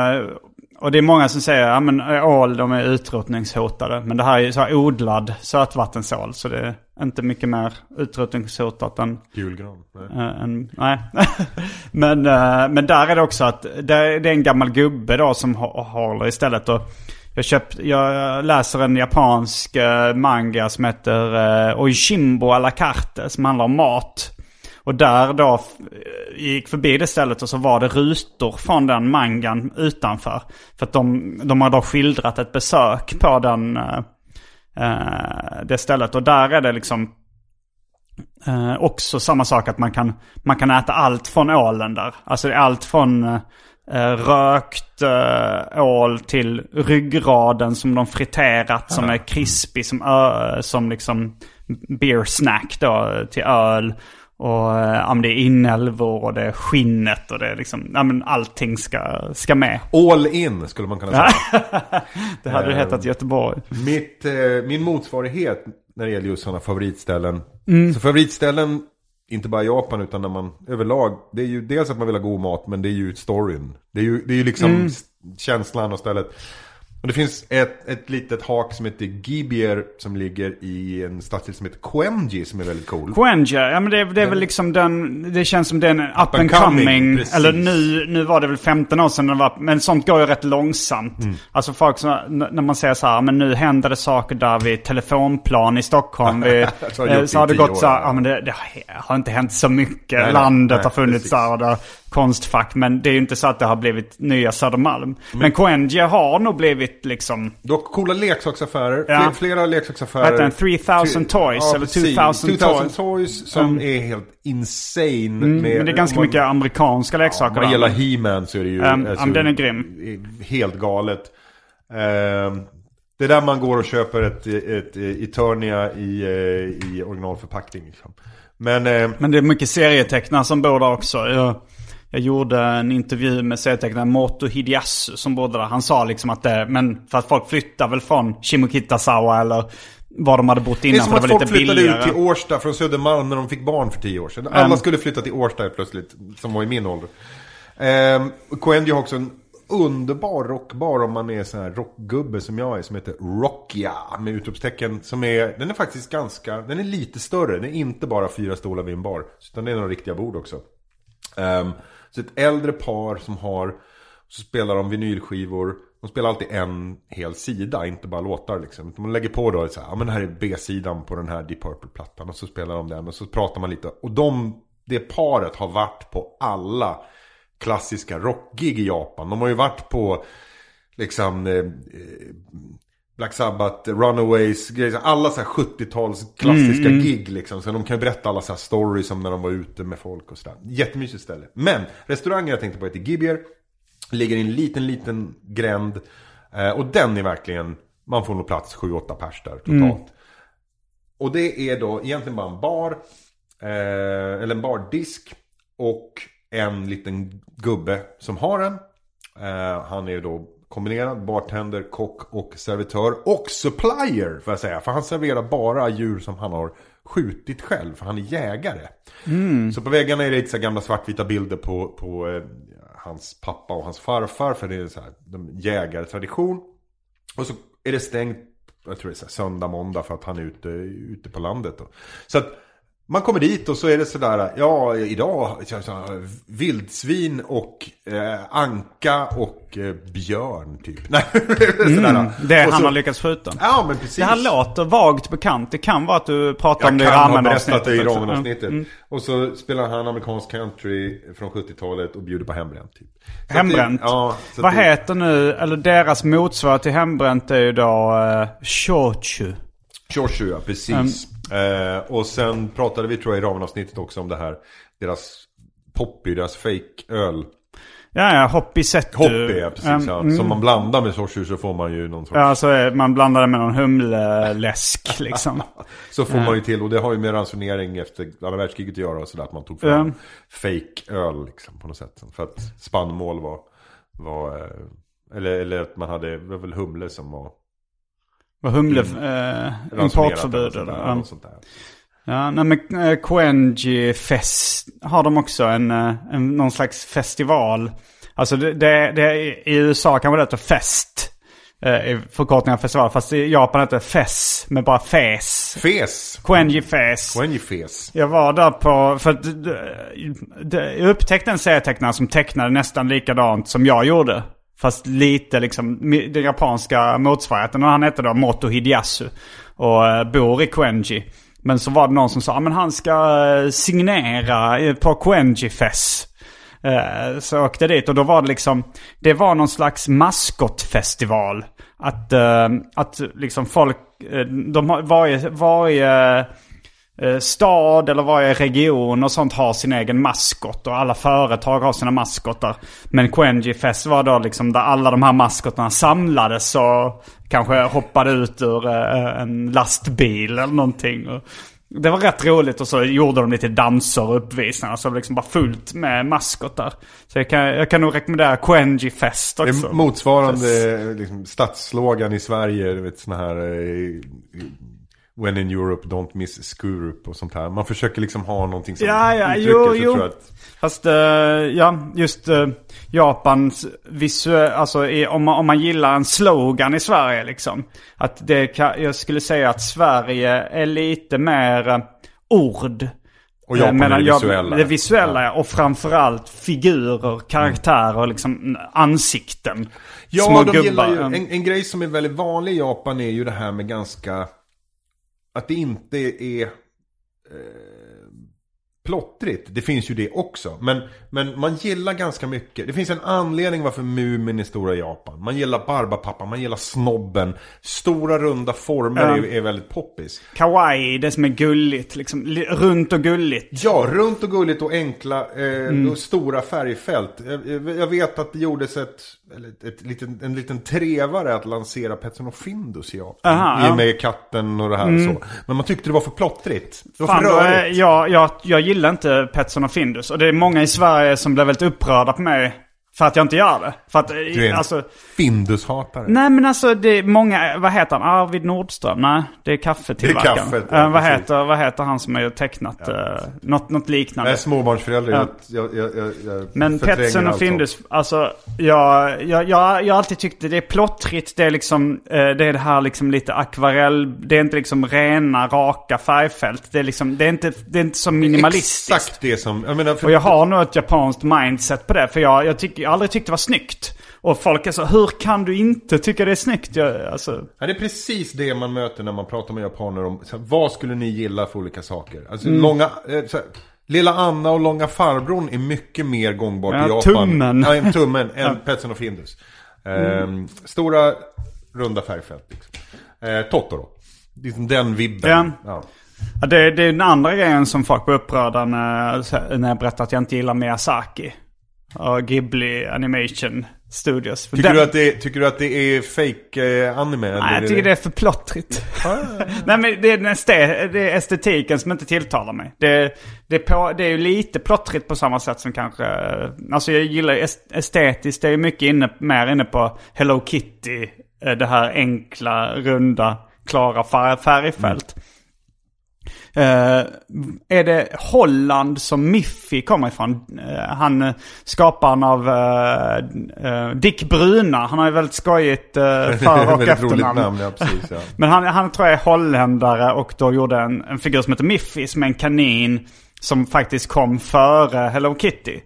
och det är många som säger att ja, ål de är utrotningshotade. Men det här är ju så här odlad sötvattensål. Så det är inte mycket mer utrotningshotat än Julgran. Nej. Eh, en, nej. men, eh, men där är det också att det är, en gammal gubbe då som håller istället. Och jag, köpt, jag läser en japansk eh, manga som heter uh, Oishimbo à la carte som handlar om mat. Och där då f- gick förbi det stället och så var det rutor från den mangan utanför. För att de, de har då skildrat ett besök på den, eh, eh, det stället. Och där är det liksom Eh, också samma sak att man kan, man kan äta allt från ålen där. Alltså det är allt från eh, rökt eh, ål till ryggraden som de friterat som är krispig som, ö, som liksom beer snack då till öl. Och eh, ja, det är inälvor och det är skinnet och det är liksom, ja men allting ska, ska med. All in skulle man kunna säga. Det hade Eh, hetat Göteborg. Mitt, eh, min motsvarighet när det gäller just sådana favoritställen. Mm. Så favoritställen, inte bara Japan utan när man överlag. Det är ju dels att man vill ha god mat men det är ju storyn. Det är ju, det är ju liksom Mm. känslan och stället. Och det finns ett, ett litet hak som heter Gibier som ligger i en stadsdel som heter Koenji som är väldigt cool. Quenja, ja men det, det är väl liksom den, det känns som den up, and and coming, coming. Eller nu, nu var det väl 15 år sedan den var, men sånt går ju rätt långsamt. Mm. Alltså folk som, när man säger så här, men nu händer det saker där vid telefonplan i Stockholm. Vi, Så har det eh, så har det i tio gått så här, år, ja men det, det har inte hänt så mycket. Nej, Landet nej, har funnits precis. där och det har konstfack. Men det är ju inte så att det har blivit nya Södermalm. Men Quenja har nog blivit liksom, Du har coola leksaksaffärer. Ja. Fler, flera leksaksaffärer. Vad heter den? 3000 Toys, eller precis. 2000 2000 Toys. toys. som är helt insane. med, men det är ganska om man- mycket amerikanska leksaker. Om man där. gillar He-Man så är det ju... Um, ja, men den är grym. Helt galet. Ehm, det är där man går och köper ett, ett, Eternia i, eh, i originalförpackning. Liksom. Men... eh, Men det är mycket serietecknare som bor där också. Jag, jag gjorde en intervju med serietecknaren Moto Hideyasu som bodde där. Han sa liksom att det, men för att folk flyttar väl från Shimokitazawa eller var de hade bott Det är innan som att folk flyttade billigare. ut till Årsta från Södermalm när de fick barn för tio år sedan. Alla Mm. skulle flytta till Årsta plötsligt, som var i min ålder. Um, Coendio har också en underbar rockbar om man är sån här rockgubbe som jag är, som heter Rockia med utropstecken. Som är, den är faktiskt ganska, den är lite större. Den är inte bara fyra stolar vid en bar. Utan det är några riktiga bord också. Um, så ett äldre par som har, så spelar de vinylskivor. De spelar alltid en hel sida, inte bara låtar liksom. De lägger på då så här, ja men det här är B-sidan på den här Deep Purple-plattan. Och så spelar de den och så pratar man lite. Och de, det paret har varit på alla klassiska rockgig i Japan. De har ju varit på liksom eh, eh, Black Sabbath, Runaways, grejer, alla så här 70-tals klassiska gig liksom. Så de kan ju berätta alla så här stories om när de var ute med folk och sådär. Jättemysigt ställe. Men restaurangen jag tänkte på heter Gibier. Ligger i en liten, liten gränd. Eh, och den är verkligen, man får nog plats 7-8 pers där totalt. Och det är då egentligen bara en bar. Eh, eller en bardisk. Och en liten gubbe som har den. Eh, han är ju då kombinerad bartender, kock och servitör. Och supplier får jag säga. För han serverar bara djur som han har skjutit själv. För han är jägare. Så på väggarna är det lite så gamla svartvita bilder på, på eh, hans pappa och hans farfar. För det är så här, de jägartradition. Och så är det stängt, jag tror det är så här, söndag, måndag för att han är ute, ute på landet. Då. Så att man kommer dit och så är det sådär, ja idag vildsvin och eh, anka och eh, björn typ. Nej, sådär. Det Och han har lyckats skjuta. Ja men precis. Det här låter vagt bekant. Det kan vara att du pratar Jag om det i kan ha berättat det i ramen-avsnittet. Mm. Och så spelar han amerikansk country från 70-talet och bjuder på hembränt typ. Så att det- Hembränt. Ja. Vad det- heter nu, eller deras motsvarighet till hembränt är ju då uh, shochu. Choshu, ja precis. Eh, och sen pratade vi tror jag i ramen-avsnittet också om det här. Deras Poppy, deras fake-öl. Ja, ja, hoppi settu. Hoppy, ja precis. Um, ja. mm. Som man blandar med Choshu så får man ju någon sorts... Ja, alltså eh, man blandar det med någon humleläsk liksom. Så får man ju till, och det har ju med ransonering efter andra världskriget att göra och sådär. Att man tog fram Ja. fake-öl liksom på något sätt. För att spannmål var, var eh, eller, eller att man hade, det var väl humle som var Vad humle... Mm. Eh, importförbud eller något sånt där. Ja, nej men eh, Koenji Fest har de också en, eh, en, någon slags festival. Alltså det, det, det i USA kan man heta fest. Eh, i förkortning av festival. Fast i Japan heter det fes med bara fes. Fes! Koenji Fes. Koenji fes. Jag var där på, för att det- det- jag upptäckte en serietecknare som tecknade nästan likadant som jag gjorde. Fast lite liksom den japanska motsvarigheten. Och han hette då Moto Hideyasu. Och eh, bor i Koenji. Men så var det någon som sa, att han ska eh, signera eh, på Koenji Fest. Så jag åkte dit och då var det liksom, det var någon slags maskotfestival. Att, att liksom folk, de har varje, varje stad eller varje region och sånt har sin egen maskot. Och alla företag har sina maskotar. Men Quenji Fest var då liksom där alla de här maskotarna samlades och kanske hoppade ut ur eh, en lastbil eller någonting. Det var rätt roligt och så gjorde de lite danser och uppvisningar. Så det var liksom bara fullt med maskotar. Så jag kan, jag kan nog rekommendera Quenji Fest Det också. är motsvarande liksom, stadsslogan i Sverige, du vet såna här eh, When in Europe, don't miss Skurup och sånt här. Man försöker liksom ha någonting som Ja, ja, uttrycker jo, sig, jo. tror jag att, Fast eh, ja, just uh, Japans visuella, alltså i, om, man, om man gillar en slogan i Sverige liksom. Att det kan, jag skulle säga att Sverige är lite mer eh, ord. Och Japan är det visuella. Det visuella ja. och framförallt figurer, karaktärer, liksom ansikten. Små Ja, de gubbar. gillar ju, Mm. en, en grej som är väldigt vanlig i Japan är ju det här med ganska, att det inte är eh, plottrigt. Det finns ju det också. Men, men man gillar ganska mycket. Det finns en anledning varför Mumin är stora i Japan. Man gillar Barbapapa, man gillar snobben. Stora runda former är, är väldigt poppis. Kawaii, det som är gulligt, liksom li- runt och gulligt. Ja, runt och gulligt och enkla eh, Mm. och stora färgfält. Jag, jag- jag vet att det gjordes ett, eller ett, ett liten, en liten trevare att lansera Petson och Findus i Japan. Aha, I. Mm. och med katten och det här och så. Men man tyckte det var för plottrigt. Det var Fan, för rörigt. jag, jag, jag gillar inte Petson och Findus. Och det är många i Sverige som blev väldigt upprörda på mig för att jag inte gör det. För att, Du är en alltså, Findus-hatare. nej men alltså det är många, vad heter han? Arvid Nordström? Nej, det är kaffetillverkaren. Det är kaffet, ja, Eh, vad, heter, vad heter han som har tecknat uh, något, något liknande? Är småbarnsförälder. Ja. Jag, jag, jag, jag Men Petson och allt sånt. Findus, alltså jag, jag, jag, jag har alltid tyckt det är plottrigt. Det är liksom, eh, det är det här liksom lite akvarell, det är inte liksom rena, raka färgfält. Det är liksom, det är inte, det är inte så minimalistiskt. Exakt det som... Jag menar, för, Och jag har nog ett japanskt mindset på det. För jag, jag, tycker, jag aldrig tyckt det var snyggt. Och folk är så, hur kan du inte tycka det är snyggt? Jag, alltså, Ja, det är precis det man möter när man pratar med japaner om så här, vad skulle ni gilla för olika saker. Alltså Mm. långa, eh, så här, Lilla Anna och Långa Farbrorn är mycket mer gångbart Ja, i Japan. tummen. Ja, en tummen än Petson och Findus. Ehm, Stora runda färgfält. Liksom. Eh, Totoro. Liksom den vibben. Ja. Ja. Ja, det, det är den andra grejen som folk blir upprörda när, när jag berättar att jag inte gillar Miyazaki. Ghibli Animation Studios. För Tycker, den- du att det, tycker du att det är fake eh, anime? Nej, jag tycker det är för plottrigt. Nej, men det är, det är estetiken som inte tilltalar mig. Det, det, är på, det är ju lite plottrigt på samma sätt som kanske... Alltså jag gillar est- estetiskt, det är mycket inne, mer inne på Hello Kitty. eh, Det här enkla, runda, klara fär, färgfält. Eh, är det Holland som Miffy kommer ifrån? Eh, han, eh, skaparen av eh, eh, Dick Bruna. Han har ju väldigt skojigt uh, för och efternamn. namn, ja precis. Ja. Men han, han tror jag är holländare och då gjorde en, en figur som heter Miffy som är en kanin som faktiskt kom före Hello Kitty.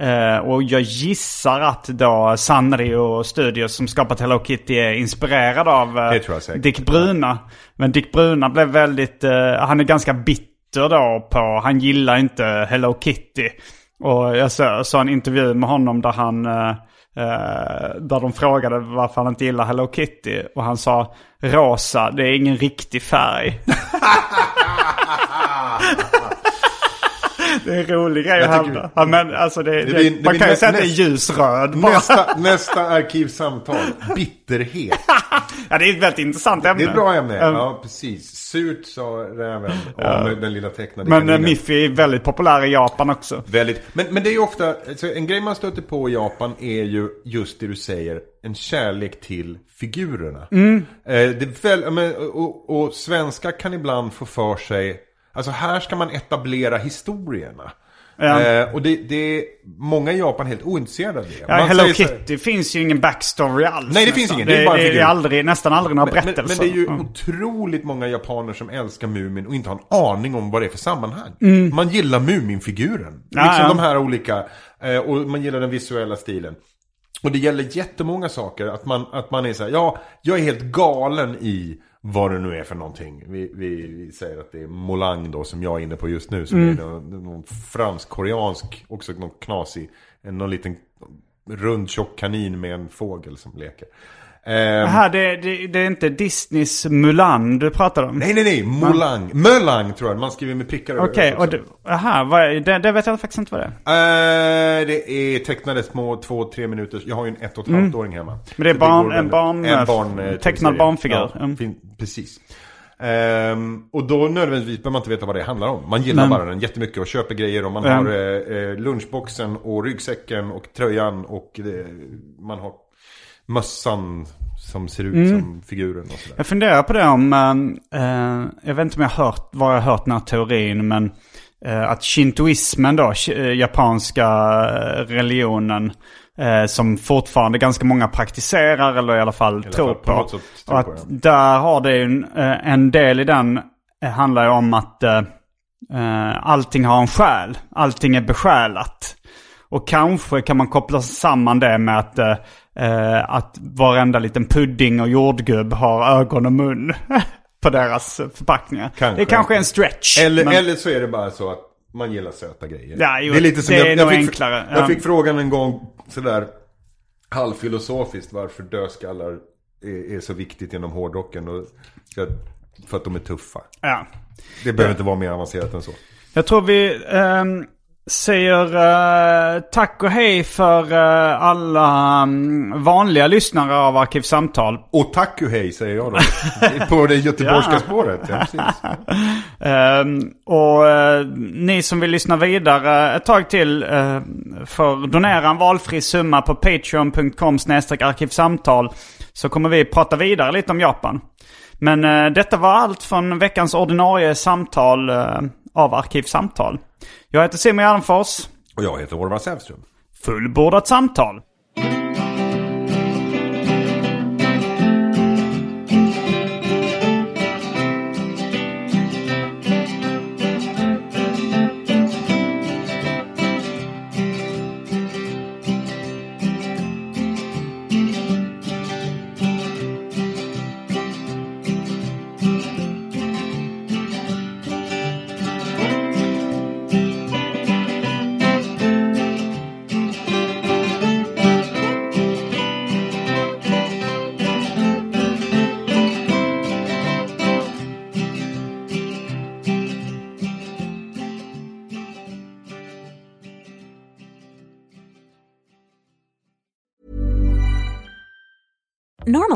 Eh, och jag gissar att då Sanrio Studios som skapat Hello Kitty är inspirerad av säkert. Dick Bruna. Men Dick Bruna blev väldigt, eh, han är ganska bitter då på, han gillar inte Hello Kitty. Och jag såg så en intervju med honom där han, där de frågade varför han inte gillar Hello Kitty. Och han sa, rosa, det är ingen riktig färg. det är en rolig grej att hävda. Ja, men alltså det, det, blir- det man kan ju säga att det är ljusröd bara. Nästa, nästa arkivsamtal. Bitterhet. Ja, det är ett väldigt intressant ämne. Det är ett bra ämne. Um, Ja, precis. Surt sa räven om den lilla tecknade Men eh, kaninen. Miffy är väldigt populär i Japan också. Väldigt. Men, men det är ju ofta, alltså, en grej man stöter på i Japan är ju just det du säger, en kärlek till figurerna. Mm. Eh, det väl, men, och, och svenskar kan ibland få för sig, alltså här ska man etablera historierna. Ja. Eh, och det, det är många i Japan helt ointresserade av det. Ja, Man Hello säger så Kitty finns ju ingen backstory alls. Nej, det finns nästan. ingen. Det är bara det, figur. är aldrig, nästan aldrig några Men, men, berättelser. men det är ju Mm. otroligt många japaner som älskar Mumin och inte har en aning om vad det är för sammanhang. Mm. Man gillar Mumin-figuren. Ja, liksom ja. de här olika, eh, och man gillar den visuella stilen. Och det gäller jättemånga saker. Att man, att man är så här, ja, jag är helt galen i vad det nu är för någonting. Vi, vi, vi säger att det är Molang då som jag är inne på just nu. Som Mm. är någon, någon fransk-koreansk, också någon knasig, någon liten rund tjock kanin med en fågel som leker. Ehm, Aha, det, det, det är inte Disneys Mulan du pratar om? Nej, nej, nej. Molang. Mölang tror jag. Man skriver med prickar Okej, det, aha, vad det, det vet jag faktiskt inte vad det är. Eh, det är tecknade små två, tre minuter. Jag har ju en ett och ett halvt åring hemma. Mm. Men det är barn- en barn- en barn eh, tecknad serie. barnfigur. Ja, Mm. precis. Ehm, och då nödvändigtvis behöver man inte veta vad det handlar om. Man gillar Men- bara den jättemycket och köper grejer. Och man Mm. har eh, eh, lunchboxen och ryggsäcken och tröjan och eh, man har mössan som ser ut Mm. som figuren och sådär. Jag funderar på det om, eh, eh, jag vet inte om jag har hört, var jag hört den här teorin, men eh, att shintoismen då, eh, japanska eh, religionen, eh, som fortfarande ganska många praktiserar eller i alla fall alla tror på på. och att där har det ju en, eh, en del i den handlar ju om att allting har en själ. Allting är besjälat. Och kanske kan man koppla samman det med att, eh, att varenda liten pudding och jordgubb har ögon och mun på deras förpackningar. Kanske. Det kanske är en stretch. Eller, men- eller så är det bara så att man gillar söta grejer. Ja, jo, det är lite som det jag, är jag, fick, enklare, jag ja. fick frågan en gång sådär halvfilosofiskt varför dödskallar är, är så viktigt inom hårdrocken. Och, för att de är tuffa. ja. Det behöver inte vara mer avancerat än så. Jag tror vi ehm, säger eh, tack och hej för eh, alla mm, vanliga lyssnare av Arkivsamtal. Och tack och hej säger jag då. på det göteborgska Ja. spåret. Ja, precis. Ehm, och eh, ni som vill lyssna vidare ett tag till uh, får donera en valfri summa på patreon.com arkivsamtal. Så kommer vi prata vidare lite om Japan. Men eh, detta var allt från veckans ordinarie samtal av Arkivsamtal. Jag heter Simon Gärdenfors. Och jag heter Orvar Sävström. Fullbordat samtal. Normal